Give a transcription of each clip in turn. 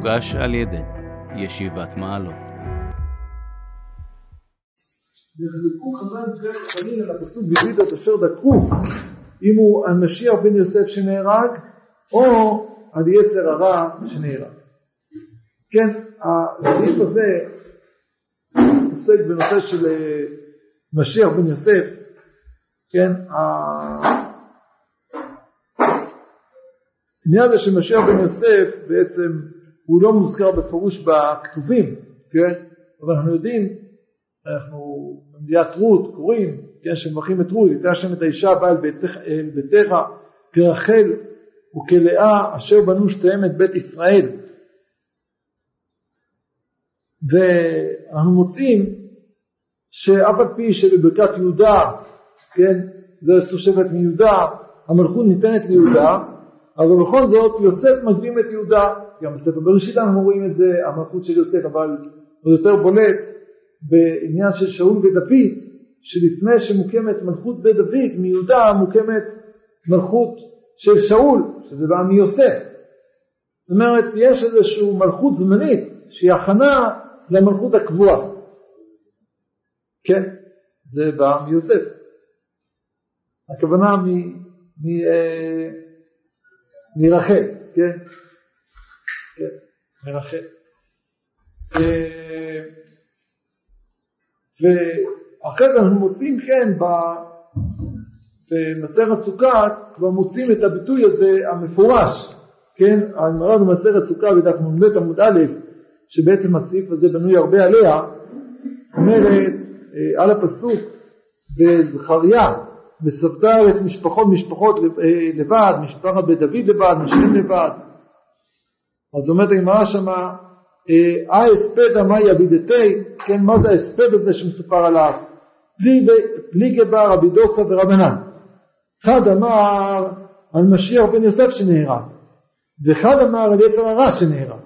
מוגש על ידי ישיבת מעלות. נחלקו חז"ל דברי חכמים על הפסוק בבידות אשר דקרו אם הוא על משיח בן יוסף שנהרג או על יצר הרע שנהרג. כן, הסעיף הזה עוסק בנושא של אה, משיח בן יוסף, כן, העניין הזה של משיח בן יוסף בעצם הוא לא מוזכר בפירוש בכתובים, כן, אבל אנחנו יודעים, אנחנו במדינת רות קוראים, כן, שמברכים את רות, יתן השם את האישה הבאה אל ביתך כרחל וכלאה אשר בנו שתיהם את בית ישראל. ואנחנו מוצאים שאף על פי שבברכת יהודה, כן, זה עשו שבט מיהודה, המלכות ניתנת ליהודה, אבל בכל זאת יוסף מקדים את יהודה, גם בספר בראשית אנחנו רואים את זה, המלכות של יוסף, אבל הוא יותר בולט בעניין של שאול ודוד, שלפני שמוקמת מלכות בית דוד מיהודה מוקמת מלכות של שאול, שזה בא מיוסף. זאת אומרת, יש איזושהי מלכות זמנית שהיא הכנה למלכות הקבועה. כן, זה בא מיוסף. הכוונה מ... מ... אה, מרחל, כן? כן, מרחל. אה, ואחרי זה אנחנו מוצאים כן במסכת סוכה כבר מוצאים את הביטוי הזה המפורש, כן? הגמרא במסכת סוכה בדף נ"ב עמוד א' שבעצם הסעיף הזה בנוי הרבה עליה אומרת אה, על הפסוק בזכריה וסבתה ארץ משפחות משפחות אה, לבד, משפחת בית דוד לבד, נשים לבד. אז אומרת הגמרא שמה, אה הספדה מה יבידתי, כן, מה זה ההספד הזה שמסופר עליו? פליגי גבר רבי דוסה ורבנן. אחד אמר על משיח בן יוסף שנהרג, ואחד אמר על יצר הרע שנהרג.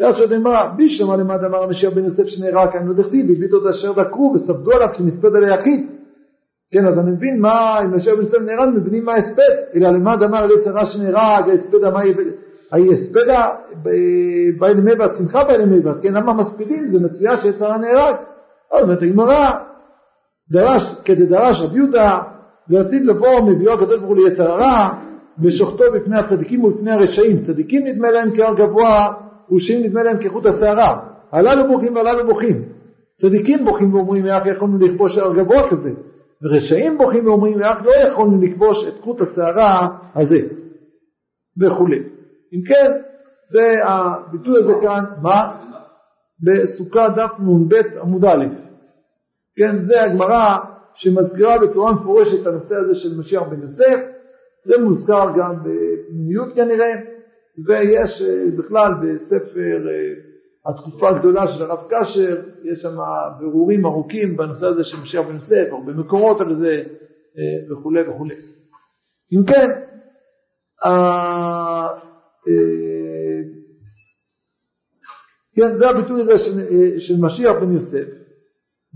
ואז שואלת הגמרא, בישמע למד אמר המשיח בן יוסף שנהרג כאן לא דכתיב, הביט אותו אשר דקרו וספדו עליו כי מספד על היחיד. כן, אז אני מבין מה, אם משיח בן יוסף נהרג, מבינים מה ההספד, אלא למד אמר על יצר הרע שנהרג, ההספד אמר, ההספדה בא אל מבט, שמחה בא אל מבט, כן, למה מספידים? זה מצוין שיצר נהרג. אז אומרת הגמרא, דרש, כדדרש רבי יהודה, לעתיד לבוא מביאו הקדוש ברוך הוא ליצר הרע, ושוחטו בפני הצדיקים ולפני הרשעים. צדיקים נדמה להם כהר גבוה, ורשעים נדמה להם כחוט השערה. הללו בוכים והללו בוכים. צדיקים בוכים ואומרים איך יכולנו לכבוש הר גבוה כזה, ורשעים בוכים ואומרים איך לא יכולנו לכבוש את חוט השערה הזה, וכולי. אם כן, זה הביטוי הזה כאן, מה? בסוכה דף נ"ב עמוד א'. כן, זה הגמרא שמזכירה בצורה מפורשת את הנושא הזה של משיח בן יוסף, זה מוזכר גם בפנימיות כנראה, ויש אה, בכלל בספר אה, התקופה הגדולה של הרב קשר, יש שם בירורים ארוכים בנושא הזה של משיח בן יוסף, הרבה מקורות על זה אה, וכולי וכולי. אם כן, כן, זה הביטוי הזה של, של משיח בן יוסף.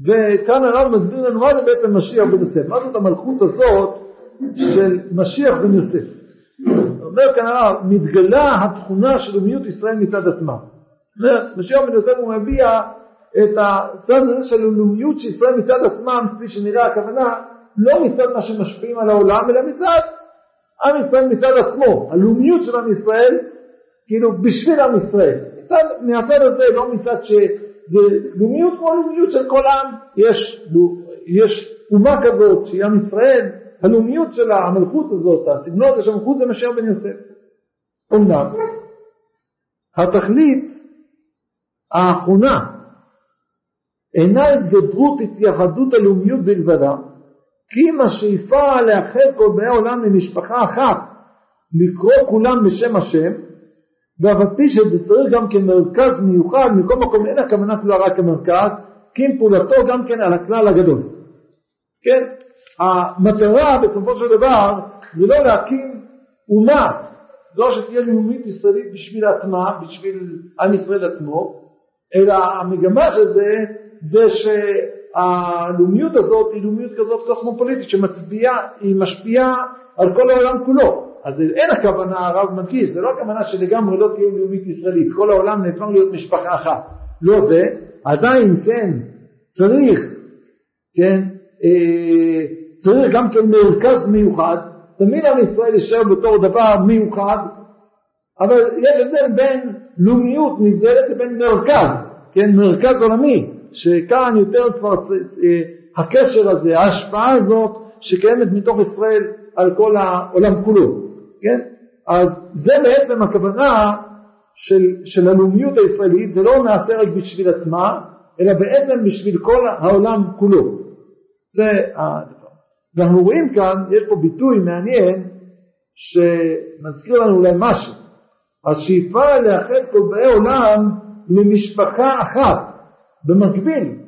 וכאן הרב מסביר לנו מה זה בעצם משיח בן יוסף, מה זאת המלכות הזאת של משיח בן יוסף. אומר כאן הרב, מתגלה התכונה של לאומיות ישראל מצד עצמה. משיח בן יוסף הוא מביע את הצד הזה של לאומיות של ישראל מצד עצמם, כפי שנראה הכוונה, לא מצד מה שמשפיעים על העולם, אלא מצד עם ישראל מצד עצמו, הלאומיות של עם ישראל, כאילו בשביל עם ישראל. מצד, מהצד הזה, לא מצד ש... זה לאומיות כמו לאומיות של כל עם, יש, יש אומה כזאת שהיא עם ישראל, הלאומיות שלה, המלכות הזאת, הסגנון הזה של המלכות זה משיח בן יוסף. אמנם, התכלית האחרונה אינה התגברות התייחדות הלאומיות בלבדה, כי אם השאיפה לאחד כל באי העולם למשפחה אחת, לקרוא כולם בשם השם, ואף על פי שזה צריך גם כמרכז מיוחד, מכל מקום אין הכוונה כולה רק כמרכז, כי אם פעולתו גם כן על הכלל הגדול. כן? המטרה בסופו של דבר זה לא להקים אומה, לא שתהיה לאומית ישראלית בשביל עצמה, בשביל עם ישראל עצמו, אלא המגמה של זה, זה שהלאומיות הזאת היא לאומיות כזאת קוסמופוליטית שמצביעה, היא משפיעה על כל העולם כולו. אז אין הכוונה, הרב מדגיש, זה לא הכוונה שלגמרי לא תהיה לאומית ישראלית, כל העולם נהפך להיות משפחה אחת. לא זה, עדיין כן, צריך, כן, אה, צריך גם כן מרכז מיוחד, תמיד עם ישראל יישאר בתור דבר מיוחד, אבל יש הבדל בין לאומיות נבדלת לבין מרכז, כן, מרכז עולמי, שכאן יותר כבר אה, הקשר הזה, ההשפעה הזאת שקיימת מתוך ישראל על כל העולם כולו, כן? אז זה בעצם הכוונה של, של הלאומיות הישראלית, זה לא נעשה רק בשביל עצמה, אלא בעצם בשביל כל העולם כולו. זה הדבר. ואנחנו רואים כאן, יש פה ביטוי מעניין שמזכיר לנו אולי משהו. השאיפה לאחד כל באי עולם למשפחה אחת, במקביל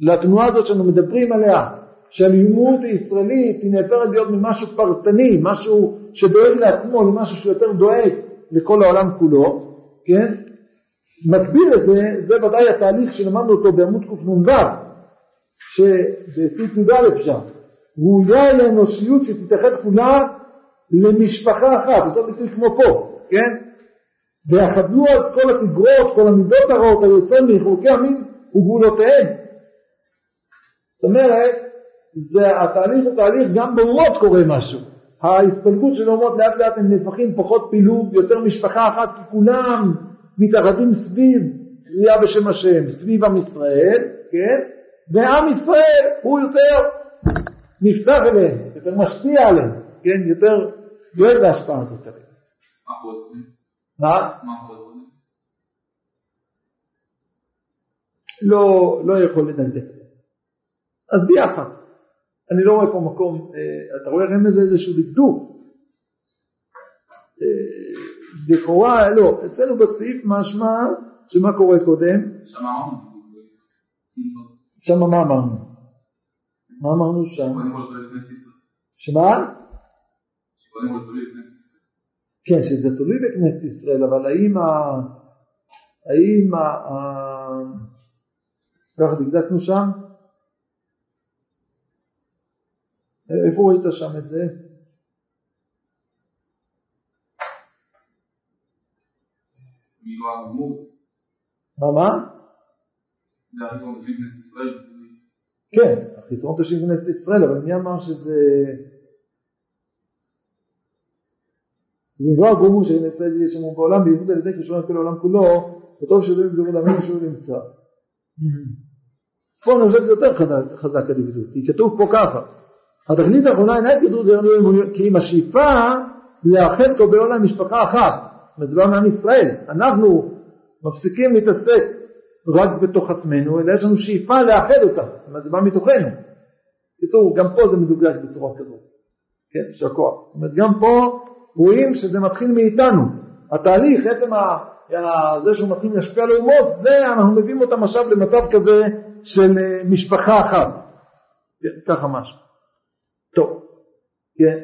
לתנועה הזאת שאנחנו מדברים עליה, שהלאומיות הישראלית היא נהפכת להיות ממשהו פרטני, משהו שדואג לעצמו, למשהו שיותר דואג לכל העולם כולו, כן? מקביל לזה, זה ודאי התהליך שלמדנו אותו בעמוד קנ"ו, שבסעיף י"א שם, ראויה אל האנושיות שתתאחד כולה למשפחה אחת, אותו ביטוי כמו פה, כן? ויחדלו אז כל התגרות, כל המידות הרעות היוצא מחוקי המין וגבולותיהם. זאת אומרת, זה, התהליך הוא תהליך, גם באומות קורה משהו. ההתפלגות של האומות לאט לאט הם נהפכים פחות פילוג, יותר משפחה אחת, כי כולם מתאחדים סביב קריאה בשם השם, סביב עם ישראל, כן? ועם ישראל הוא יותר נפתח אליהם, יותר משפיע עליהם, כן? יותר דואג להשפעה הזאת עליהם. מה? לא, לא יכול לדקדק. אז ביחד. אני לא רואה פה מקום, אה, אתה רואה לזה איזשהו דקדוק. אה, לכאורה, לא, אצלנו בסעיף משמע שמה קורה קודם? שם מה אמרנו? מה אמרנו שם? שמה? כן, שזה תלוי בכנסת ישראל, אבל האם ה... האם ה... ככה דקדקנו שם? איפה ראית שם את זה? מה מה? כן, החיסרון תשאיר כנסת ישראל, אבל מי אמר שזה... של ישראל יש לנו בעולם, בייחוד על ידי קשור כל העולם כולו, וטוב שזה בדברות אמן שהוא נמצא. פה אני חושב שזה יותר חזק הדקדוק, כי כתוב פה ככה התכלית האחרונה אינה התגדרות כי אם השאיפה לאחד כל בעולם משפחה אחת, מדובר מעם ישראל, אנחנו מפסיקים להתעסק רק בתוך עצמנו, אלא יש לנו שאיפה לאחד אותה, זאת אומרת זה בא מתוכנו. בקיצור, גם פה זה מדוגג בצורה כזאת, כן, יישר כוח. זאת אומרת, גם פה רואים שזה מתחיל מאיתנו. התהליך, עצם זה שהוא מתחיל להשפיע על האומות, זה אנחנו מביאים אותם עכשיו למצב כזה של אה, משפחה אחת. ככה משהו. טוב, כן.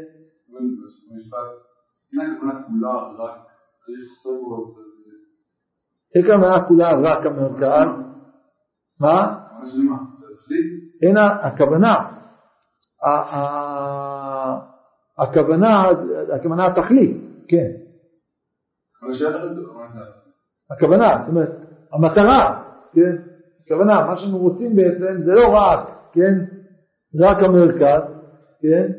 אין כוונה כולה רק המרכז, מה? אין הכוונה, הכוונה, הכוונה התכלית, כן. הכוונה, זאת אומרת, המטרה, כן, הכוונה, מה שאנחנו רוצים בעצם זה לא רק, כן, רק המרכז, כן?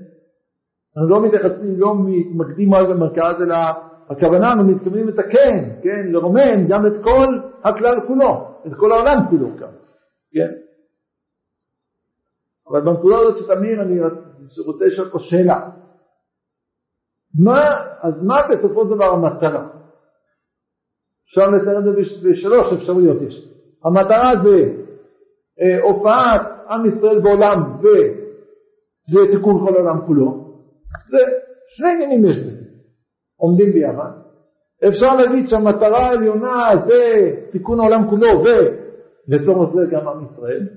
אנחנו לא מתייחסים, לא מתמקדים רק במרכז, אלא הכוונה, אנחנו מתכוונים לתקן, כן? לרומם גם את כל הכלל כולו, את כל העולם כולו כאן, כן? אבל בנקודה הזאת של תמיר אני רוצה לשאול פה שאלה. מה, אז מה בסופו של דבר המטרה? אפשר לציין את זה בשלוש אפשרויות יש. המטרה זה אה, הופעת עם ישראל בעולם ו... זה תיקון כל העולם כולו. זה שני עניינים יש בזה, עומדים ביחד. אפשר להגיד שהמטרה העליונה זה תיקון העולם כולו ולצורך זה גם עם ישראל,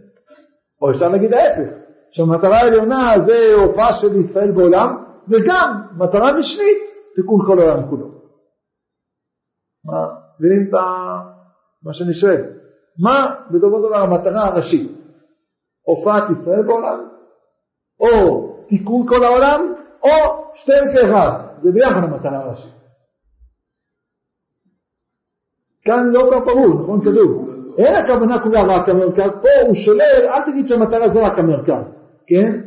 או אפשר להגיד ההפך, שהמטרה העליונה זה הופעה של ישראל בעולם, וגם מטרה משנית, תיקון כל העולם כולו. מה, מבינים את מה שאני שואל? מה בסופו של דבר המטרה הראשית? הופעת ישראל בעולם או תיקון כל העולם, או שתיהם כאחד. זה ביחד המטרה הראשית. כאן לא כך ברור, נכון כתוב? אין הכוונה כולה רק המרכז, פה הוא שולל, אל תגיד שהמטרה זה רק המרכז, כן?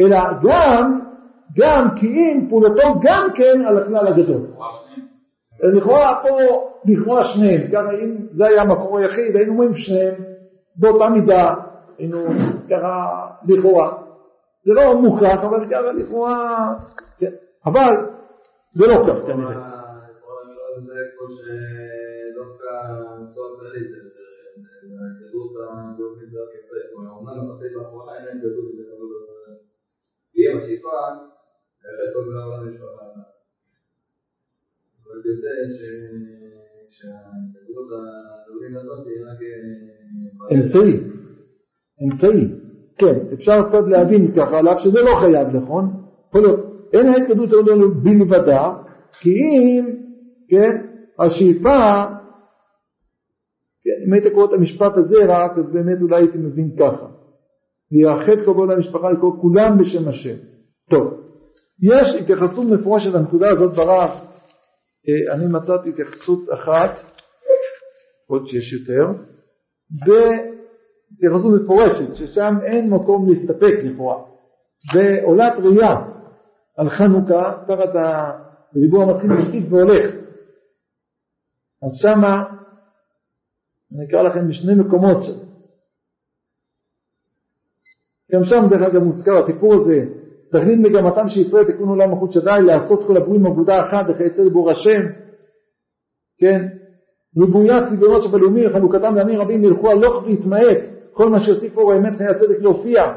אלא גם, גם כי אם פעולתו גם כן על הכלל הגדול. לכאורה פה, לכאורה שניהם, גם אם זה היה המקור היחיד, היינו אומרים שניהם באותה מידה, היינו ככה לכאורה. זה לא מוכרח, אבל ככה לכאורה, כן. אבל זה לא כך כנראה. היא השאיפה, חלקו גם העולם משפחה. אבל יוצא שההתגלות הלאומית הזאת היא רק... אמצעי, אמצעי, כן, אפשר קצת להבין ככה, אף שזה לא חייב, נכון? יכול להיות, אין ההתקדמות הלאומית בלבדה, כי אם, כן, השאיפה כן, אם היית קורא את המשפט הזה רק, אז באמת אולי הייתי מבין ככה. ויאחד כבוד למשפחה לקרוא כולם בשם השם. טוב, יש התייחסות מפורשת לנקודה הזאת ברב, אה, אני מצאתי התייחסות אחת, עוד שיש יותר, בהתייחסות מפורשת, ששם אין מקום להסתפק לכאורה, ועולת ראייה על חנוכה, תחת הדיבור המתחיל מוסיף והולך. אז שמה אני אקרא לכם בשני מקומות שם. גם שם דרך אגב מוזכר הסיפור הזה, תכלית מגמתם של ישראל תיקון עולם מלכות שדי, לעשות כל הברואים עבודה אחת וכיוצא לבור השם, כן? ריבוית צביונות שבלאומי וחלוקתם לעמים רבים ילכו הלוך והתמעט, כל מה שיוסיף אור האמת חיי הצדק להופיע,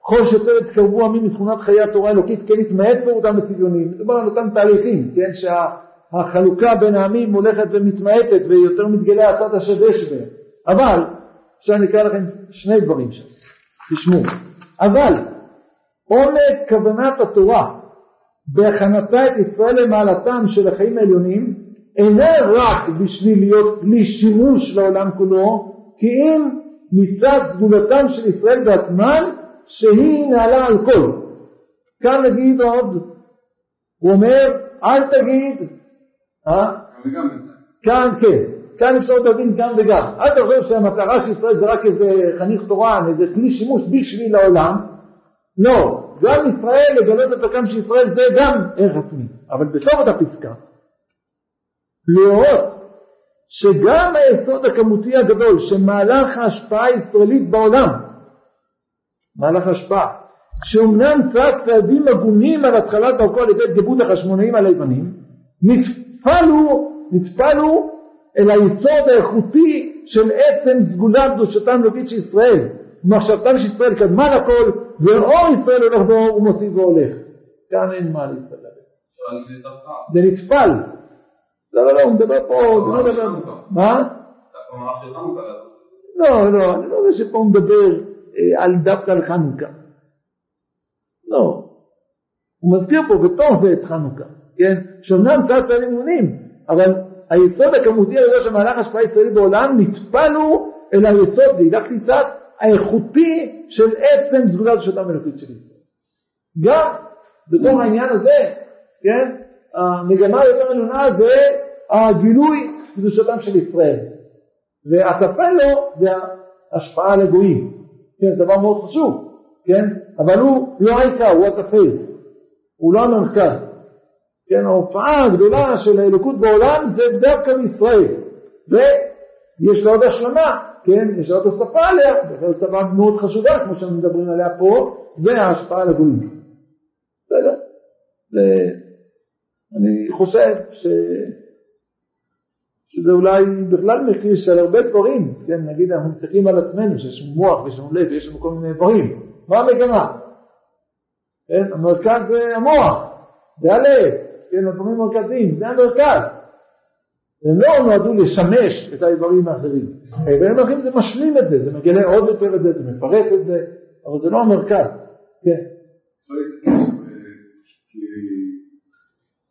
כל שיותר יתקרבו עמים מתכונת חיי התורה האלוקית, כן יתמעט באותם בצביונים, מדובר על אותם תהליכים, כן? שה... החלוקה בין העמים הולכת ומתמעטת ויותר מתגלה הצד השווה בהם. אבל, עכשיו אני אקרא לכם שני דברים שם, תשמעו. אבל, עומק כוונת התורה בהכנתה את ישראל למעלתם של החיים העליונים אינה רק בשביל להיות כלי שימוש לעולם כולו, כי אם מצד סגולתם של ישראל בעצמם שהיא נעלה על כל. כאן נגיד עוד, הוא אומר אל תגיד אה? כאן כן, כאן אפשר להבין גם וגם. אל תחשוב שהמטרה של ישראל זה רק איזה חניך תורן, איזה כלי שימוש בשביל העולם. לא, גם ישראל, לגלות את הקם של ישראל זה גם ערך עצמי. אבל בתוך אותה פסקה, לראות שגם היסוד הכמותי הגדול שמהלך ההשפעה הישראלית בעולם, מהלך השפעה, שאומנם צעד צעדים הגונים על התחלת דרכו על ידי דיבוד החשמונאים היוונים, נטפלו, נטפלו אל היסוד האיכותי של עצם סגולה קדושתם אלוקית של ישראל. מחשבתם של ישראל קדמה לכל, ואור ישראל הולך באור ומוסיף והולך. כאן אין מה להתפלל. זה נטפל. לא, לא, לא, הוא מדבר פה, הוא לא מדבר... מה? לא, לא, אני לא יודע שפה הוא מדבר אה, על דווקא על חנוכה. לא. הוא מזכיר פה בתוך זה את חנוכה. כן? שאומנם צד צעדים אמונים, אבל היסוד הכמותי הזה של מהלך השפעה ישראלי בעולם נטפלנו אל היסוד, והידקתי קצת, האיכותי של עצם סגולה של אותם אלוקית של ישראל. גם בתוך העניין הזה, כן, המגמה היותר עליונה זה הגילוי קדושתם של ישראל. והטפלו זה ההשפעה על הגויים. כן, זה דבר מאוד חשוב, כן? אבל הוא לא העיקר, הוא הטפל, הוא לא המרכז. כן, ההופעה הגדולה של האלוקות בעולם זה דווקא מישראל. ויש לה עוד השלמה, כן, יש עוד הוספה עליה, בכלל הוספה מאוד חשובה, כמו שאנחנו מדברים עליה פה, זה ההשפעה על הגויים. בסדר? זה, אני חושב ש... שזה אולי בכלל מחיר של הרבה דברים, כן, נגיד אנחנו מסתכלים על עצמנו, שיש לנו מוח ויש לנו לב ויש לנו כל מיני דברים, מה המגמה? כן, המרכז זה המוח, זה הלב, כן, הדברים המרכזיים, זה המרכז. הם לא נועדו לשמש את האיברים האחרים. האיברים האחרים זה משלים את זה, זה מגלה עוד יותר את זה, זה מפרק את זה, אבל זה לא המרכז. כן.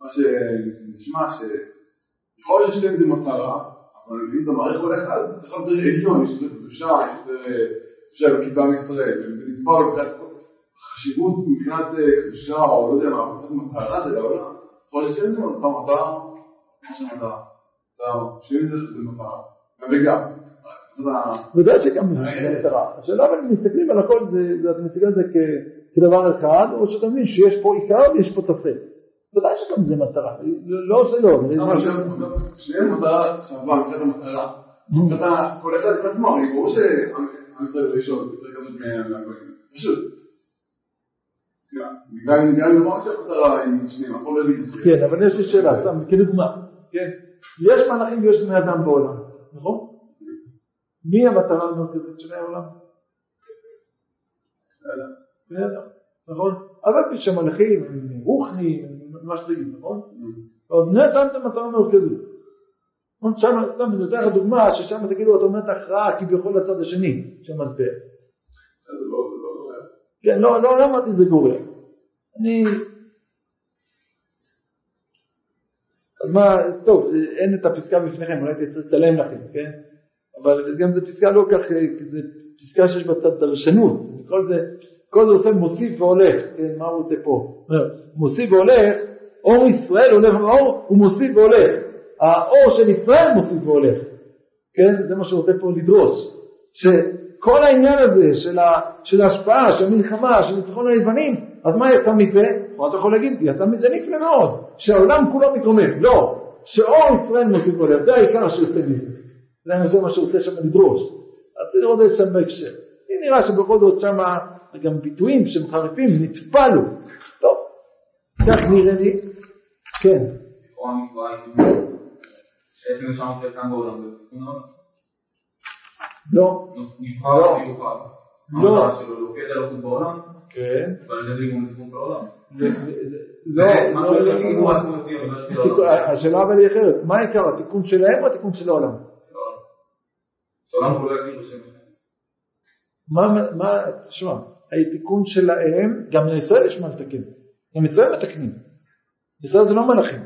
מה שנשמע שיכול להיות שיש להם איזה מטרה, אבל אם אתה מעריך כל אחד, אתה יכול יותר עליון, יש יותר קדושה, יש יותר קדושה בכיפה מישראל, וזה נתבע מבחינת חשיבות מבחינת קדושה, או לא יודע מה, מבחינת מטרה של העולם. יכול להיות שאין זה מטרה, אתה מטרה, זה מטרה. גם וגם. יודע, ודאי שגם זה מטרה. השאלה אבל אם מסתכלים על הכל, אתה מסתכל על זה כדבר אחד, או שאתה מבין שיש פה עיקר ויש פה טפל. ודאי שגם זה מטרה. לא שלא, גם שניהם מטרה שווה מבחינת המטרה. כל אחד עם עצמו, הרי ברור שעם ישראל ראשון, יותר כזאת מהגויים. פשוט. גם אם נאמר שהמטרה היא זה. כן, אבל יש לי שאלה, סתם כדוגמה. כן? יש מלאכים ויש בני אדם בעולם, נכון? מי המטרה המרכזית של העולם? בני אדם, נכון? אבל פי שהמלאכים הם רוחניים, מה שתגיד, נכון? אבל בני אדם זה מטרה מרכזית. נכון? שם, סתם אני נותן לך דוגמה ששם תגידו אתה אומר את ההכרעה כביכול לצד השני של המטבע. לא- זה לא- לא- כן, לא, אמרתי זה גורע. אני... אז מה, טוב, אין את הפסקה בפניכם, אולי צריך לצלם לכם, כן? אבל גם זו פסקה לא כך, כי זו פסקה שיש בה קצת דרשנות. כל זה, כל זה עושה מוסיף והולך, כן? מה הוא רוצה פה? מוסיף והולך, אור ישראל הולך מאור, הוא מוסיף והולך. האור של ישראל מוסיף והולך, כן? זה מה שהוא רוצה פה לדרוש. שכל העניין הזה של, ה, של ההשפעה, של המלחמה, של ניצחון היוונים, אז מה יצא מזה? אתה יכול להגיד, יצא מזה נפלא מאוד, שהעולם כולו מתרומם. לא, שאור ישראל מוסיף והולך, זה העיקר שיוצא מזה. זה מה- זה מה שהוא רוצה שם לדרוש. אז צריך לראות את זה שם בהקשר. לי נראה שבכל זאת שם גם ביטויים שמחרפים נטפלו. טוב, כך נראה לי. כן. לכאורה בעולם ובתיקון העולם. לא. לא. להופיע את אלוקות בעולם, כן. לא, לא, לא, לא. השאלה אבל היא אחרת, מה העיקר, התיקון שלהם או התיקון של העולם? מה, מה, תשמע, התיקון שלהם, גם לישראל יש מה לתקן, גם ישראל מתקנים, ישראל זה לא מלאכים,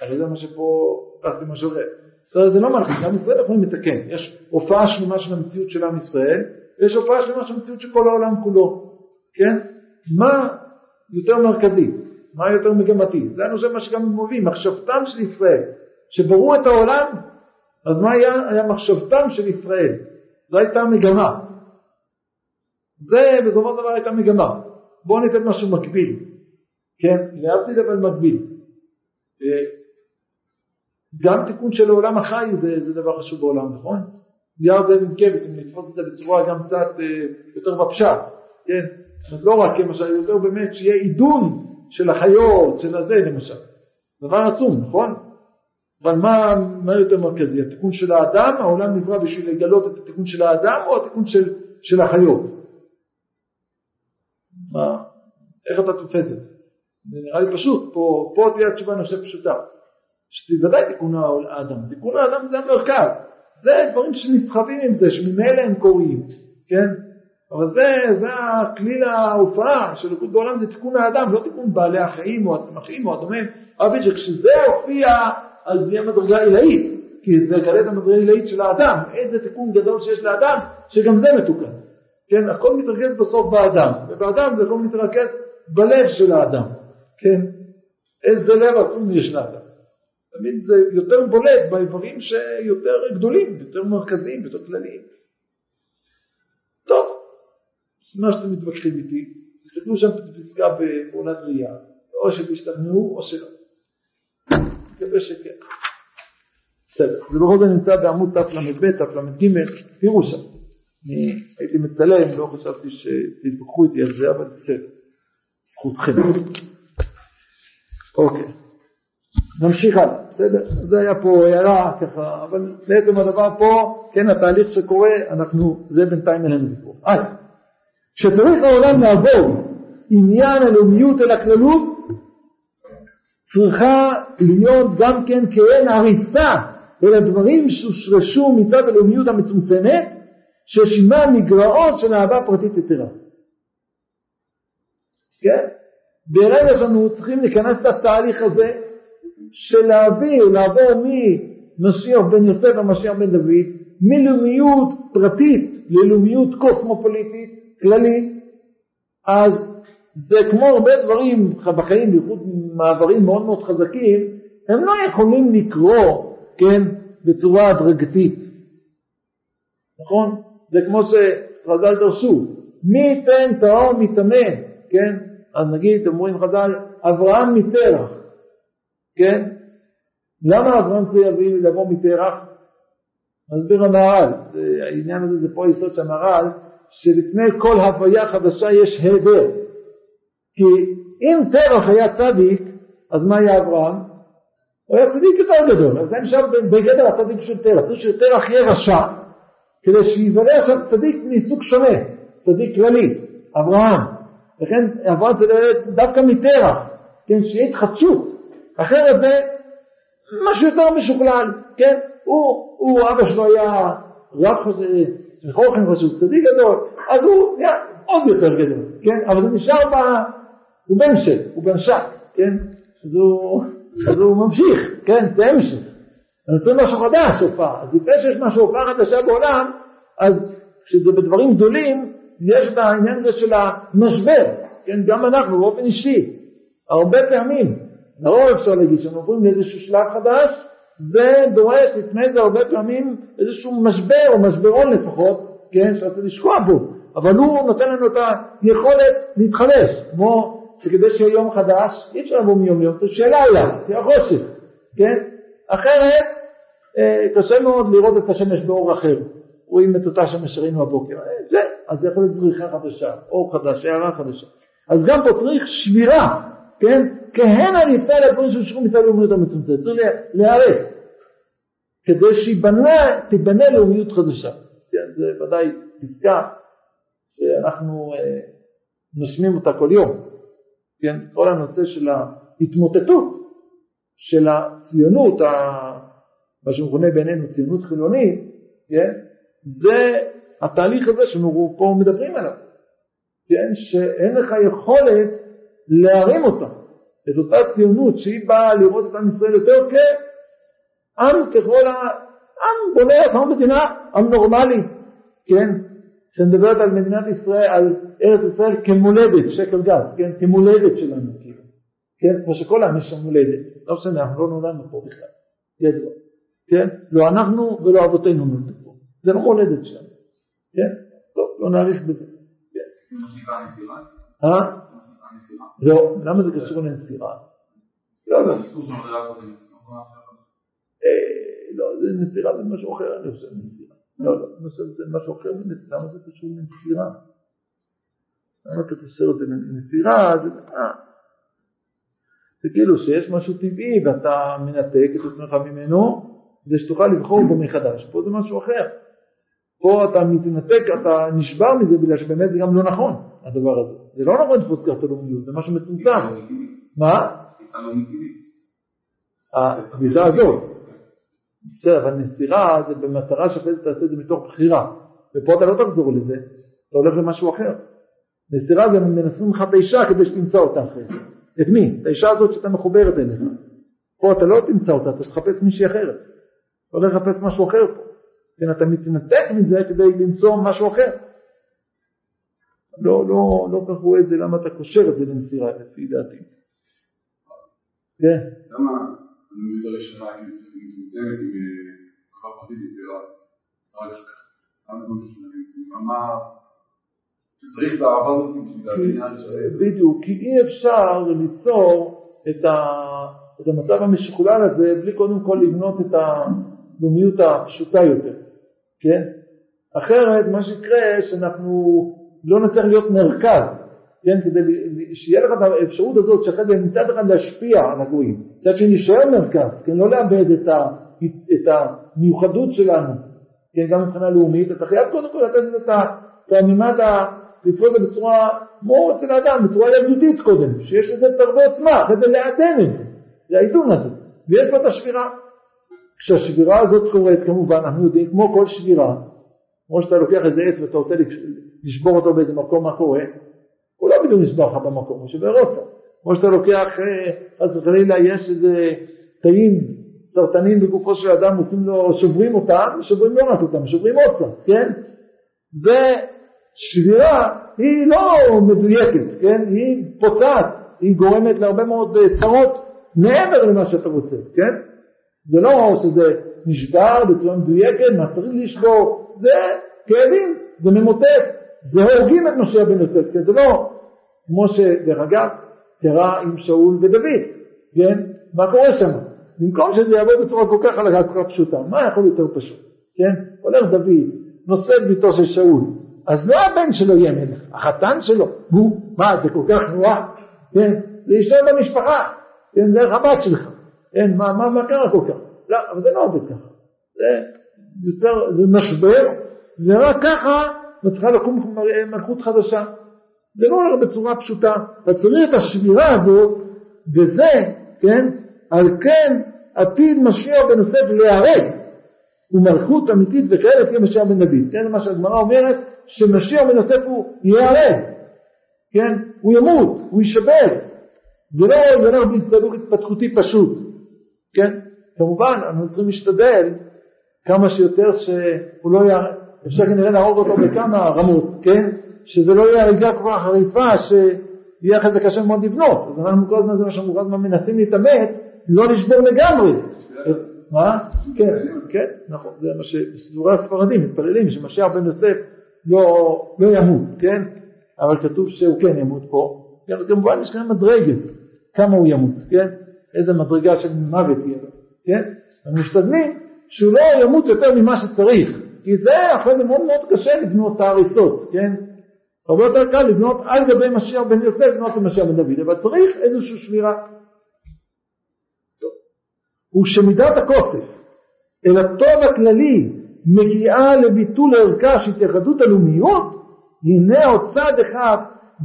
הרי זה מה שפה, פסתי משהו אחר, ישראל זה לא מלאכים, גם ישראל יכולים לתקן, יש הופעה שלמה של המציאות של עם ישראל, ויש הופעה שלמה של המציאות של כל העולם כולו, כן? מה יותר מרכזי, מה יותר מגמתי, זה אני חושב מה שגם מוביל, מחשבתם של ישראל, שבראו את העולם, אז מה היה? היה מחשבתם של ישראל, זו הייתה המגמה. זה בסופו של דבר הייתה מגמה. בואו ניתן משהו מקביל, כן? להבדיל אבל מקביל. אה, גם תיקון של העולם החי זה, זה דבר חשוב בעולם, נכון? נייר זה עם כבש, אם נתפוס את זה בצורה גם קצת אה, יותר בפשט, כן? אז לא רק למשל, יותר באמת שיהיה עידון של החיות, של הזה למשל. דבר עצום, נכון? אבל מה, מה יותר מרכזי? התיקון של האדם, העולם נברא בשביל לגלות את התיקון של האדם או התיקון של, של החיות? מה, איך אתה תופס את? זה נראה לי פשוט, פה, פה תהיה התשובה אני חושב פשוטה. שבוודאי תיקון האדם, תיקון האדם זה המרכז, זה דברים שנסחבים עם זה, שממילא הם קורים, כן? אבל זה, זה הכלי ההופעה של לקות בעולם, זה תיקון האדם, לא תיקון בעלי החיים או הצמחים או הדומים, אבל שכשזה יופיע, אז זה יהיה מדרגה עילאית, כי זה יגלה את המדרגה העילאית של האדם, איזה תיקון גדול שיש לאדם, שגם זה מתוקן. כן, הכל מתרכז בסוף באדם, ובאדם זה הכל מתרכז בלב של האדם, כן, איזה לב עצום יש לאדם. תמיד זה יותר בולט באיברים שיותר גדולים, יותר מרכזיים, יותר כלליים. טוב, מה שאתם מתווכחים איתי, תסתכלו שם בפסקה בפעולת ראייה, או שתשתכנעו או שלא. מקווה שכן. בסדר, זה בכל זאת נמצא בעמוד תל"ב, תל"ג, תראו שם. אני הייתי מצלם, לא חשבתי שתתווכחו איתי על זה, אבל בסדר, זכותכם. אוקיי, נמשיך הלאה, בסדר? זה היה פה הערה ככה, אבל בעצם הדבר פה, כן, התהליך שקורה, אנחנו, זה בינתיים אין לנו ויכוח. הלאה. כשצריך העולם לעבור עניין הלאומיות אל הכללות, צריכה להיות גם כן כאין הריסה אל הדברים שהושרשו מצד הלאומיות המצומצמת, ששימה מגרעות של אהבה פרטית יתרה. כן? ברגע שאנחנו צריכים להיכנס לתהליך הזה של להעביר, לעבור ממשיח בן יוסף ומשיח בן דוד, מלאומיות פרטית ללאומיות קוסמופוליטית כללית, אז זה כמו הרבה דברים בחיים, בייחוד מעברים מאוד מאוד חזקים, הם לא יכולים לקרוא, כן, בצורה הדרגתית. נכון? זה כמו שחז"ל דרשו, מי ייתן טהור מטמא, כן? אז נגיד, אומרים חז"ל, אברהם מטרח, כן? למה אברהם צריך לבוא מטרח? מסביר המהר"ל, העניין הזה זה פה יסוד של המהר"ל, שלפני כל הוויה חדשה יש היעדר. כי אם תרח היה צדיק, אז מה היה אברהם? הוא היה צדיק יותר גדול, אז זה נשאר בגדר הצדיק של תרח, צריך שתרח יהיה רשע, כדי שיוולד עכשיו צדיק מסוג שונה, צדיק כללי, אברהם. לכן אברהם צריך דווקא מתרח, כן, שיהיה התחדשות, אחרת זה משהו יותר משוכלל, כן, הוא, הוא אבא שלו היה רב סמיכוכן חשוב, צדיק גדול, אז הוא נהיה עוד יותר גדול, כן, אבל זה נשאר ב... הוא בן של, הוא בן שק, כן, אז הוא, אז הוא ממשיך, כן, זה המשך. אני רוצה משהו חדש הופעה, אז לפני שיש משהו הופעה חדשה בעולם, אז כשזה בדברים גדולים, יש את העניין הזה של המשבר, כן, גם אנחנו באופן אישי, הרבה פעמים, לרוב אפשר להגיד, כשאנחנו עוברים לאיזשהו שלב חדש, זה דורש לפני זה הרבה פעמים איזשהו משבר או משברון לפחות, כן, שרוצה לשקוע בו, אבל הוא נותן לנו את היכולת להתחדש, כמו שכדי שיהיה יום חדש, אי אפשר לבוא מיום ליום, צריך שיהיה לילה, שיהיה חושך, כן? אחרת אה, קשה מאוד לראות את השמש באור אחר, רואים את אותה שמש שראינו הבוקר, אה, זה, אז זה יכול להיות זריחה חדשה, אור חדש, הערה חדשה. אז גם פה צריך שבירה, כן? כהן על ישראל הדברים שאושרו מצד לאומיות המצומצמת, צריך להיערף, כדי שתיבנה לאומיות חדשה. כן, זה ודאי פסקה שאנחנו אה, נושמים אותה כל יום. כן, כל הנושא של ההתמוטטות של הציונות, מה שמכונה בינינו ציונות חילונית, כן, זה התהליך הזה שאנחנו פה מדברים עליו, כן, שאין לך יכולת להרים אותה, את אותה ציונות שהיא באה לראות את עם ישראל יותר כעם ככל ה... עם בונה לעצמו מדינה, עם נורמלי, כן, שמדברת על מדינת ישראל, על ארץ ישראל כמולדת, שקל גז, כן, כמולדת שלנו, כאילו, כן, כמו שכל העם יש שם מולדת, לא משנה, אנחנו לא נולדנו פה בכלל, ידוע, כן, לא אנחנו ולא אבותינו נולדו פה, זה לא מולדת שלנו, כן, טוב, לא נאריך בזה. אה? לא, למה זה קשור לנסירה? לא, לא. לא, זה נסירה זה משהו אחר, אני חושב, נסירה. לא, לא, אני חושב שזה משהו אחר מנסירה, למה זה קשור לנסירה? למה אתה קושר את זה לנסירה? אה. זה כאילו שיש משהו טבעי ואתה מנתק את עצמך ממנו כדי שתוכל לבחור בו מחדש. פה זה משהו אחר. פה אתה מתנתק, אתה נשבר מזה בגלל שבאמת זה גם לא נכון, הדבר הזה. זה לא נכון לתפוס ככה לאומיות, זה משהו מצומצם. מה? התפיסה הזאת. בסדר, אבל נסירה זה במטרה שאחרי זה תעשה את זה מתוך בחירה. ופה אתה לא תחזור לזה, אתה הולך למשהו אחר. נסירה זה מנסים לך את האישה כדי שתמצא אותה אחרי זה. את מי? את האישה הזאת שאתה מחוברת אליך. פה אתה לא תמצא אותה, אתה תחפש מישהי אחרת. אתה הולך לחפש משהו אחר פה. כן, אתה מתנתק מזה כדי למצוא משהו אחר. לא, לא, לא כך רואה את זה, למה אתה קושר את זה לנסירה, לפי דעתי. כן. למה הנביא הראשונה כאילו מצומצמת עם חברה פרטית האהבה הזאת בשביל הבניין בדיוק, כי אי אפשר ליצור את המצב המשוכלל הזה בלי קודם כל לבנות את הלאומיות הפשוטה יותר, כן? אחרת מה שיקרה שאנחנו לא נצטרך להיות מרכז, כן? כדי שיהיה לך את האפשרות הזאת שאחרי זה מצד אחד להשפיע על הגויים, מצד שני להישאר מרכז, כן? לא לאבד את, ה, את המיוחדות שלנו, כן? גם מבחינה לאומית, אתה חייב קודם כל לתת את המימד לתפוס את זה בצורה, כמו אצל האדם, בצורה ילדותית קודם, שיש לזה את הרבה עוצמה, אחרי זה לעדן את זה, זה העידון הזה, ויש פה את השבירה. כשהשבירה הזאת קורית, כמובן, אנחנו יודעים, כמו כל שבירה, כמו שאתה לוקח איזה עץ ואתה רוצה לשבור אותו באיזה מקום, מה קורה? הוא לא בדיוק נשבר לך במקום, הוא שובר רוצה. כמו שאתה לוקח, אה, חס וחלילה, יש איזה תאים סרטנים בגופו של אדם, עושים לו, שוברים אותם, שוברים לא רק אותם, שוברים עוצה, כן? זה שבירה היא לא מדויקת, כן? היא פוצעת, היא גורמת להרבה מאוד אה, צרות מעבר למה שאתה רוצה, כן? זה לא שזה נשבר בצורה מדויקת, מה צריך לשבור, זה כאבים, זה ממוטט, זה הורגים את משיח בן יוסף, כן? זה לא כמו שדרך אגב קרה עם שאול ודוד, כן? מה קורה שם? במקום שזה יעבוד בצורה כל כך חלקה, כל כך פשוטה, מה יכול יותר פשוט, כן? הולך דוד, נושא את ביתו של שאול, אז לא הבן שלו יהיה מלך, החתן שלו, הוא, מה זה כל כך נורא, כן? זה יישאר במשפחה, כן? דרך הבת שלך, כן? מה, מה, מה קרה כל כך? לא, אבל זה לא עובד ככה, זה יוצר, זה משבר, ורק ככה מצליחה לקום מלכות חדשה. זה לא הולך בצורה פשוטה, אתה צריך את השבירה הזו, וזה, כן, על כן עתיד משיח בן יוסף להיהרג, ומלכות אמיתית וכאלה תהיה משיח בן דוד. כן, מה שהגמרא אומרת, שמשיח בן יוסף הוא ייהרג, כן, הוא ימות, הוא יישבר. זה לא ילך בהתפתחות התפתחותי פשוט, כן, כמובן אנחנו צריכים להשתדל כמה שיותר שהוא לא יהרג, אפשר כנראה להרוג אותו בכמה רמות, כן, שזה לא יהיה הריגה כך חריפה שיהיה אחרי זה קשה מאוד לבנות, אז אנחנו כל הזמן זה מה שאנחנו כל הזמן מנסים להתאמץ, לא לשבור לגמרי. מה? כן, כן, נכון, זה מה שסדורי הספרדים מתפללים שמשיח בן יוסף לא, לא ימות, כן? אבל כתוב שהוא כן ימות פה, כן, כמובן יש כאן מדרגס, כמה הוא ימות, כן? איזה מדרגה של מוות יהיה כן? אנחנו משתדלים שהוא לא ימות יותר ממה שצריך, כי זה אחרי זה מאוד מאוד קשה לבנות את ההריסות, כן? הרבה יותר קל לבנות על גבי משיח בן יוסף, לבנות למשיח בן דוד, אבל צריך איזושהי שבירה. הוא שמידת הכוסף אל הטוב הכללי מגיעה לביטול ערכה של התייחדות הלאומיות, הנה עוד צד אחד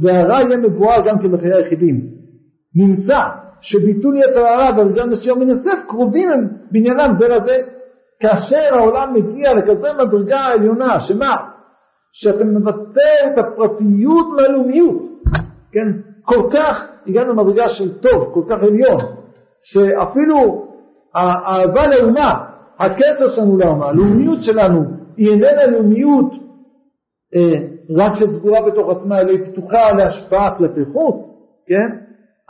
והרע יהיה מבואר גם כן בחיי היחידים. נמצא שביטול יצר הרע והרגל משיח בן יוסף קרובים הם בעניינם זה לזה. כאשר העולם מגיע לכזה מדרגה עליונה, שמה? שאתה מבטא את הפרטיות מהלאומיות, כן? כל כך הגענו למדרגה של טוב, כל כך עליון, שאפילו האהבה לאומה, הקשר שלנו לאומה, הלאומיות שלנו, היא איננה לאומיות אה, רק שסגורה בתוך עצמה, אלא היא פתוחה להשפעה כלפי חוץ, כן?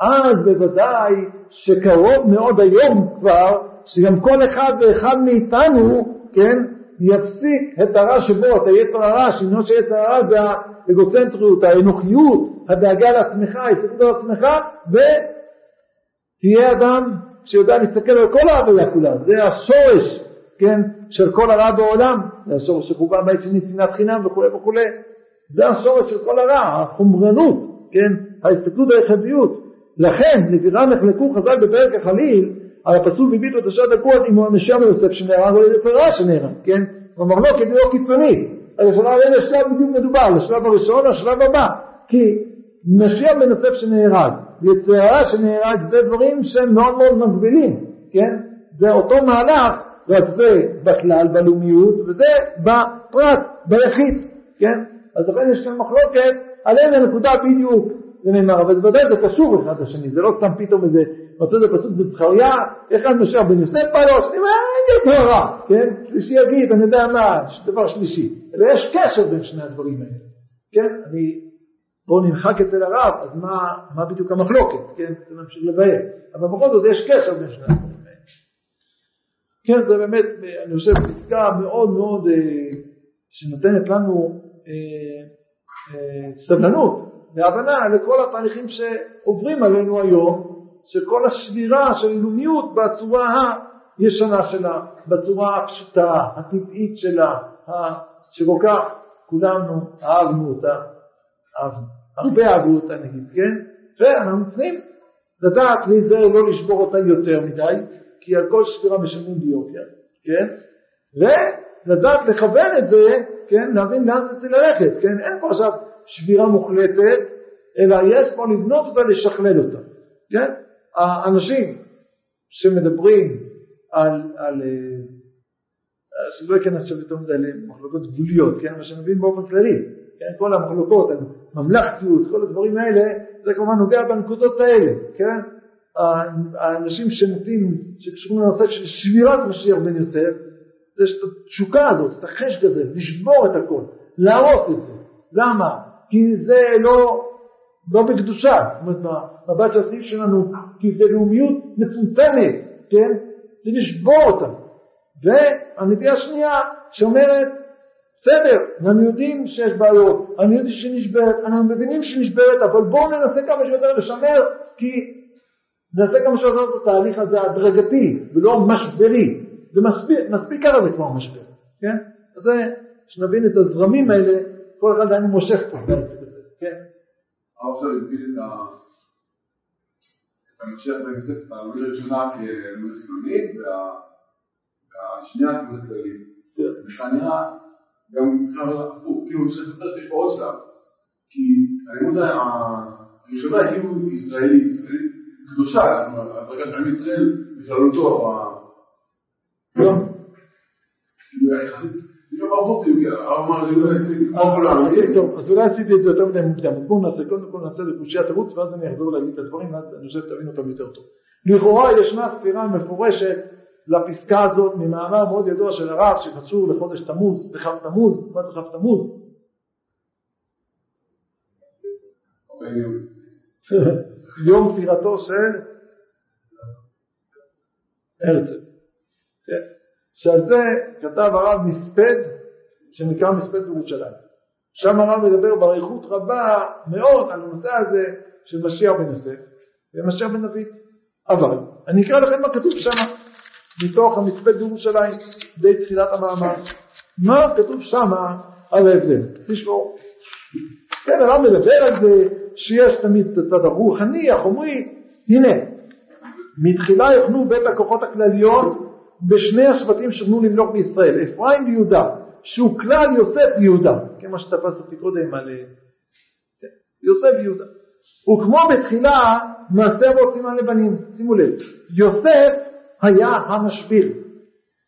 אז בוודאי שקרוב מאוד היום כבר, שגם כל אחד ואחד מאיתנו, כן, יפסיק את הרע שבו, את היצר הרע, שעניינו של יצר הרע זה האגוצנטריות, האנוכיות, הדאגה לעצמך, ההסתכלות על עצמך, ותהיה אדם שיודע להסתכל על כל ההוויה כולה, זה השורש, כן, של כל הרע בעולם, זה השורש שחובה בית שני שנאת חינם וכולי וכולי, זה השורש של כל הרע, החומרנות, כן, ההסתכלות היחידיות. לכן, לבירה נחלקו חז"ל בפרק החליל, על הפסוק הביט ותשע דקות אם הוא המשיח מיוסף שנהרג או איזה צרה שנהרג, כן? המחלוקת היא לא קיצונית. על השלב איזה שלב בדיוק מדובר, לשלב הראשון או השלב הבא. כי משיח בן יוסף שנהרג ויצרה שנהרג זה דברים שהם מאוד מאוד מגבילים, כן? זה אותו מהלך, רק זה בכלל בלאומיות וזה בפרט, ביחיד, כן? אז לכן יש כאן מחלוקת על איזה נקודה בדיוק זה נאמר, אבל בוודאי זה קשור אחד לשני, זה לא סתם פתאום איזה מצא את הפסוק בזכריה, אחד משאר בן יוסף בא לו, השני אומר, אין לי טהרה, כן? שלישי יגיד, אני יודע מה, דבר שלישי. אלא יש קשר בין שני הדברים האלה, כן? אני, בואו נמחק אצל הרב, אז מה, מה בדיוק המחלוקת, כן? זה נמשיך לבאר. אבל בכל זאת יש קשר בין שני הדברים האלה. כן, זה באמת, אני חושב, פסקה מאוד מאוד אה, שנותנת לנו אה, אה, סבלנות והבנה לכל התהליכים שעוברים עלינו היום, שכל השבירה של לאומיות בצורה הישנה שלה, בצורה הפשוטה, הטבעית שלה, שכל כך כולנו אהבנו אותה, הרבה אהבו אותה נגיד, כן? ואנחנו צריכים לדעת להיזהר לא לשבור אותה יותר מדי, כי על כל שבירה משלמים ביוקר, כן? ולדעת לכוון את זה, כן? להבין לאן זה צריך ללכת, כן? אין פה עכשיו שבירה מוחלטת, אלא יש פה לבנות אותה, לשכלל אותה, כן? האנשים שמדברים על, על אה, שלא אכנס יותר מדי למחלוקות גבוליות, כן? מה שאני מבין באופן כללי, כן? כל המחלוקות, הממלכתיות, כל הדברים האלה, זה כמובן נוגע בנקודות האלה, כן? האנשים שנוטים, שקשורים לנושא של שבירת משיח בן יוסף, זה את התשוקה הזאת, את החשק הזה, לשבור את הכל, להרוס את זה. למה? כי זה לא, לא בקדושה, זאת אומרת במבט של הסעיף שלנו, כי זה לאומיות מצומצמת, כן? זה לשבור אותה. והנביאה השנייה שאומרת, בסדר, אנחנו יודעים שיש בעיות, אני יודעים שנשברת, אנחנו מבינים שנשברת, אבל בואו ננסה כמה שיותר לשמר, כי ננסה כמה שיותר את התהליך הזה הדרגתי, ולא משברי. זה מספיק, מספיק ככה זה כבר משבר, כן? אז זה, שנבין את הזרמים האלה, כל אחד היה מושך פה כן? הרב עכשיו הגביל את ה... את המקשר בין יוסף, את הלומד הראשונה כלומד חילונית, והשנייה כלומד כללית. זה נראה גם מבחינת הפוך, כאילו שחסר שיש פה עוד שלב. כי הלימוד הראשונה היא כאילו ישראלית, ישראלית קדושה, הדרגה של עם ישראל בכללותו, לא. כאילו יחסית, לא לא. טוב, אז אולי עשיתי את זה יותר מדי מוקדם, אז בואו נעשה, קודם כל נעשה את קושיית תירוץ, ואז אני אחזור להגיד את הדברים, ואז אני חושב שתבין אותם יותר טוב. לכאורה ישנה סתירה מפורשת לפסקה הזאת ממאמר מאוד ידוע של הרב שקשור לחודש תמוז, בכ"ו תמוז, מה זה כ"ו תמוז? יום פטירתו של הרצל. שעל זה כתב הרב מספד שנקרא מספד בירושלים. שם הרב מדבר באריכות רבה מאוד על הנושא הזה של משיח בן יוסף ומשיח בן דוד. אבל אני אקרא לכם מה כתוב שם מתוך המספד בירושלים בתחילת המאמר. מה כתוב שם על ההבדל? תשמעו. כן, הרב מדבר על זה שיש תמיד את הצד הרוחני, החומרי. הנה, מתחילה יוכנו בית הכוחות הכלליות בשני השבטים שבנו למלוך בישראל, אפרים ויהודה, שהוא כלל יוסף ויהודה, כמה שתפס אותי קודם על כן, יוסף ויהודה. וכמו בתחילה מעשה אבות סימן לבנים, שימו לב, יוסף היה המשביר,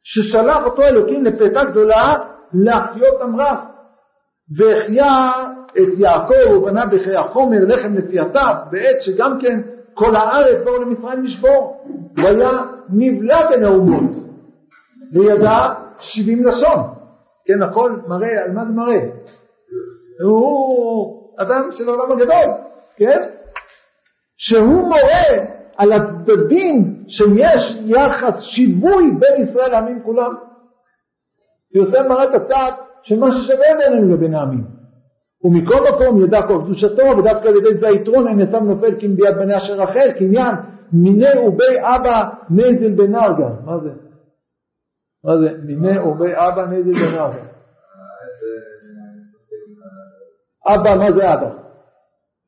ששלח אותו אלוקים לפתע גדולה להחיות אמרה, והחיה את יעקב ובנה בחיי החומר לחם לפייתיו, בעת שגם כן כל הארץ באו למצרים לשבור, והיה נבלע בין האומות, וידע שבעים לשון, כן הכל מראה, על מה זה מראה? הוא אדם של העולם הגדול, כן? שהוא מורה על הצדדים שיש יחס שיווי בין ישראל לעמים כולם. יוסף מראה את הצד של מה ששווה בינינו לבין העמים. ומכל מקום ידע כל קדושתו ודווקא על ידי זה היתרון אין עשיו נופל ביד בני אשר רחל קניין מיני ובי אבא נזל בנרגה מה זה? מה זה? מיני ובי אבא נזל בנרגה אבא מה זה אבא?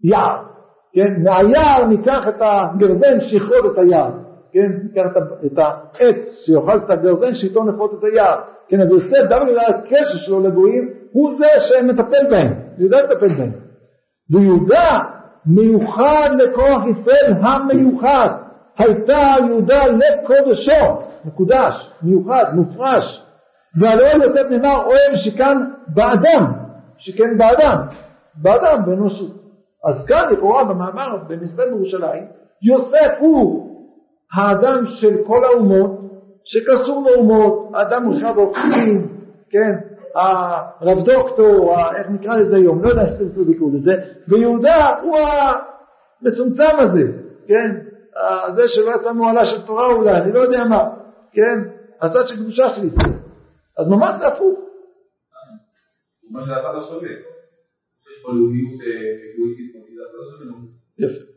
יער כן? מהיער ניקח את הגרזן שיכרות את היער כן? ניקח את העץ שיאכל את הגרזן שאיתו נכרות את היער כן? אז יוסף דווקא בגלל הקשר שלו לגויים הוא זה שמטפל בהם. יהודה מטפל בהם. ויהודה מיוחד לכוח ישראל המיוחד. הייתה יהודה לב קודשו. מקודש מיוחד מופרש. ועל אוהל יוסף נאמר אוהל שכאן באדם. שכן באדם. באדם באנושות אז כאן לכאורה במאמר במספר בירושלים יוסף הוא האדם של כל האומות שקשור לאומות, האדם מושב האופקים, כן, הרב דוקטור, איך נקרא לזה היום, לא יודע איך תרצו לקרוא לזה, ויהודה הוא המצומצם הזה, כן, זה שלא יצא מועלה של תורה אולי, אני לא יודע מה, כן, הצד של קדושה של ישראל. אז ממש זה הפוך. מה זה הצד השווה. יש פה לאומיות אגואיסטית זה הצד השווה. יפה.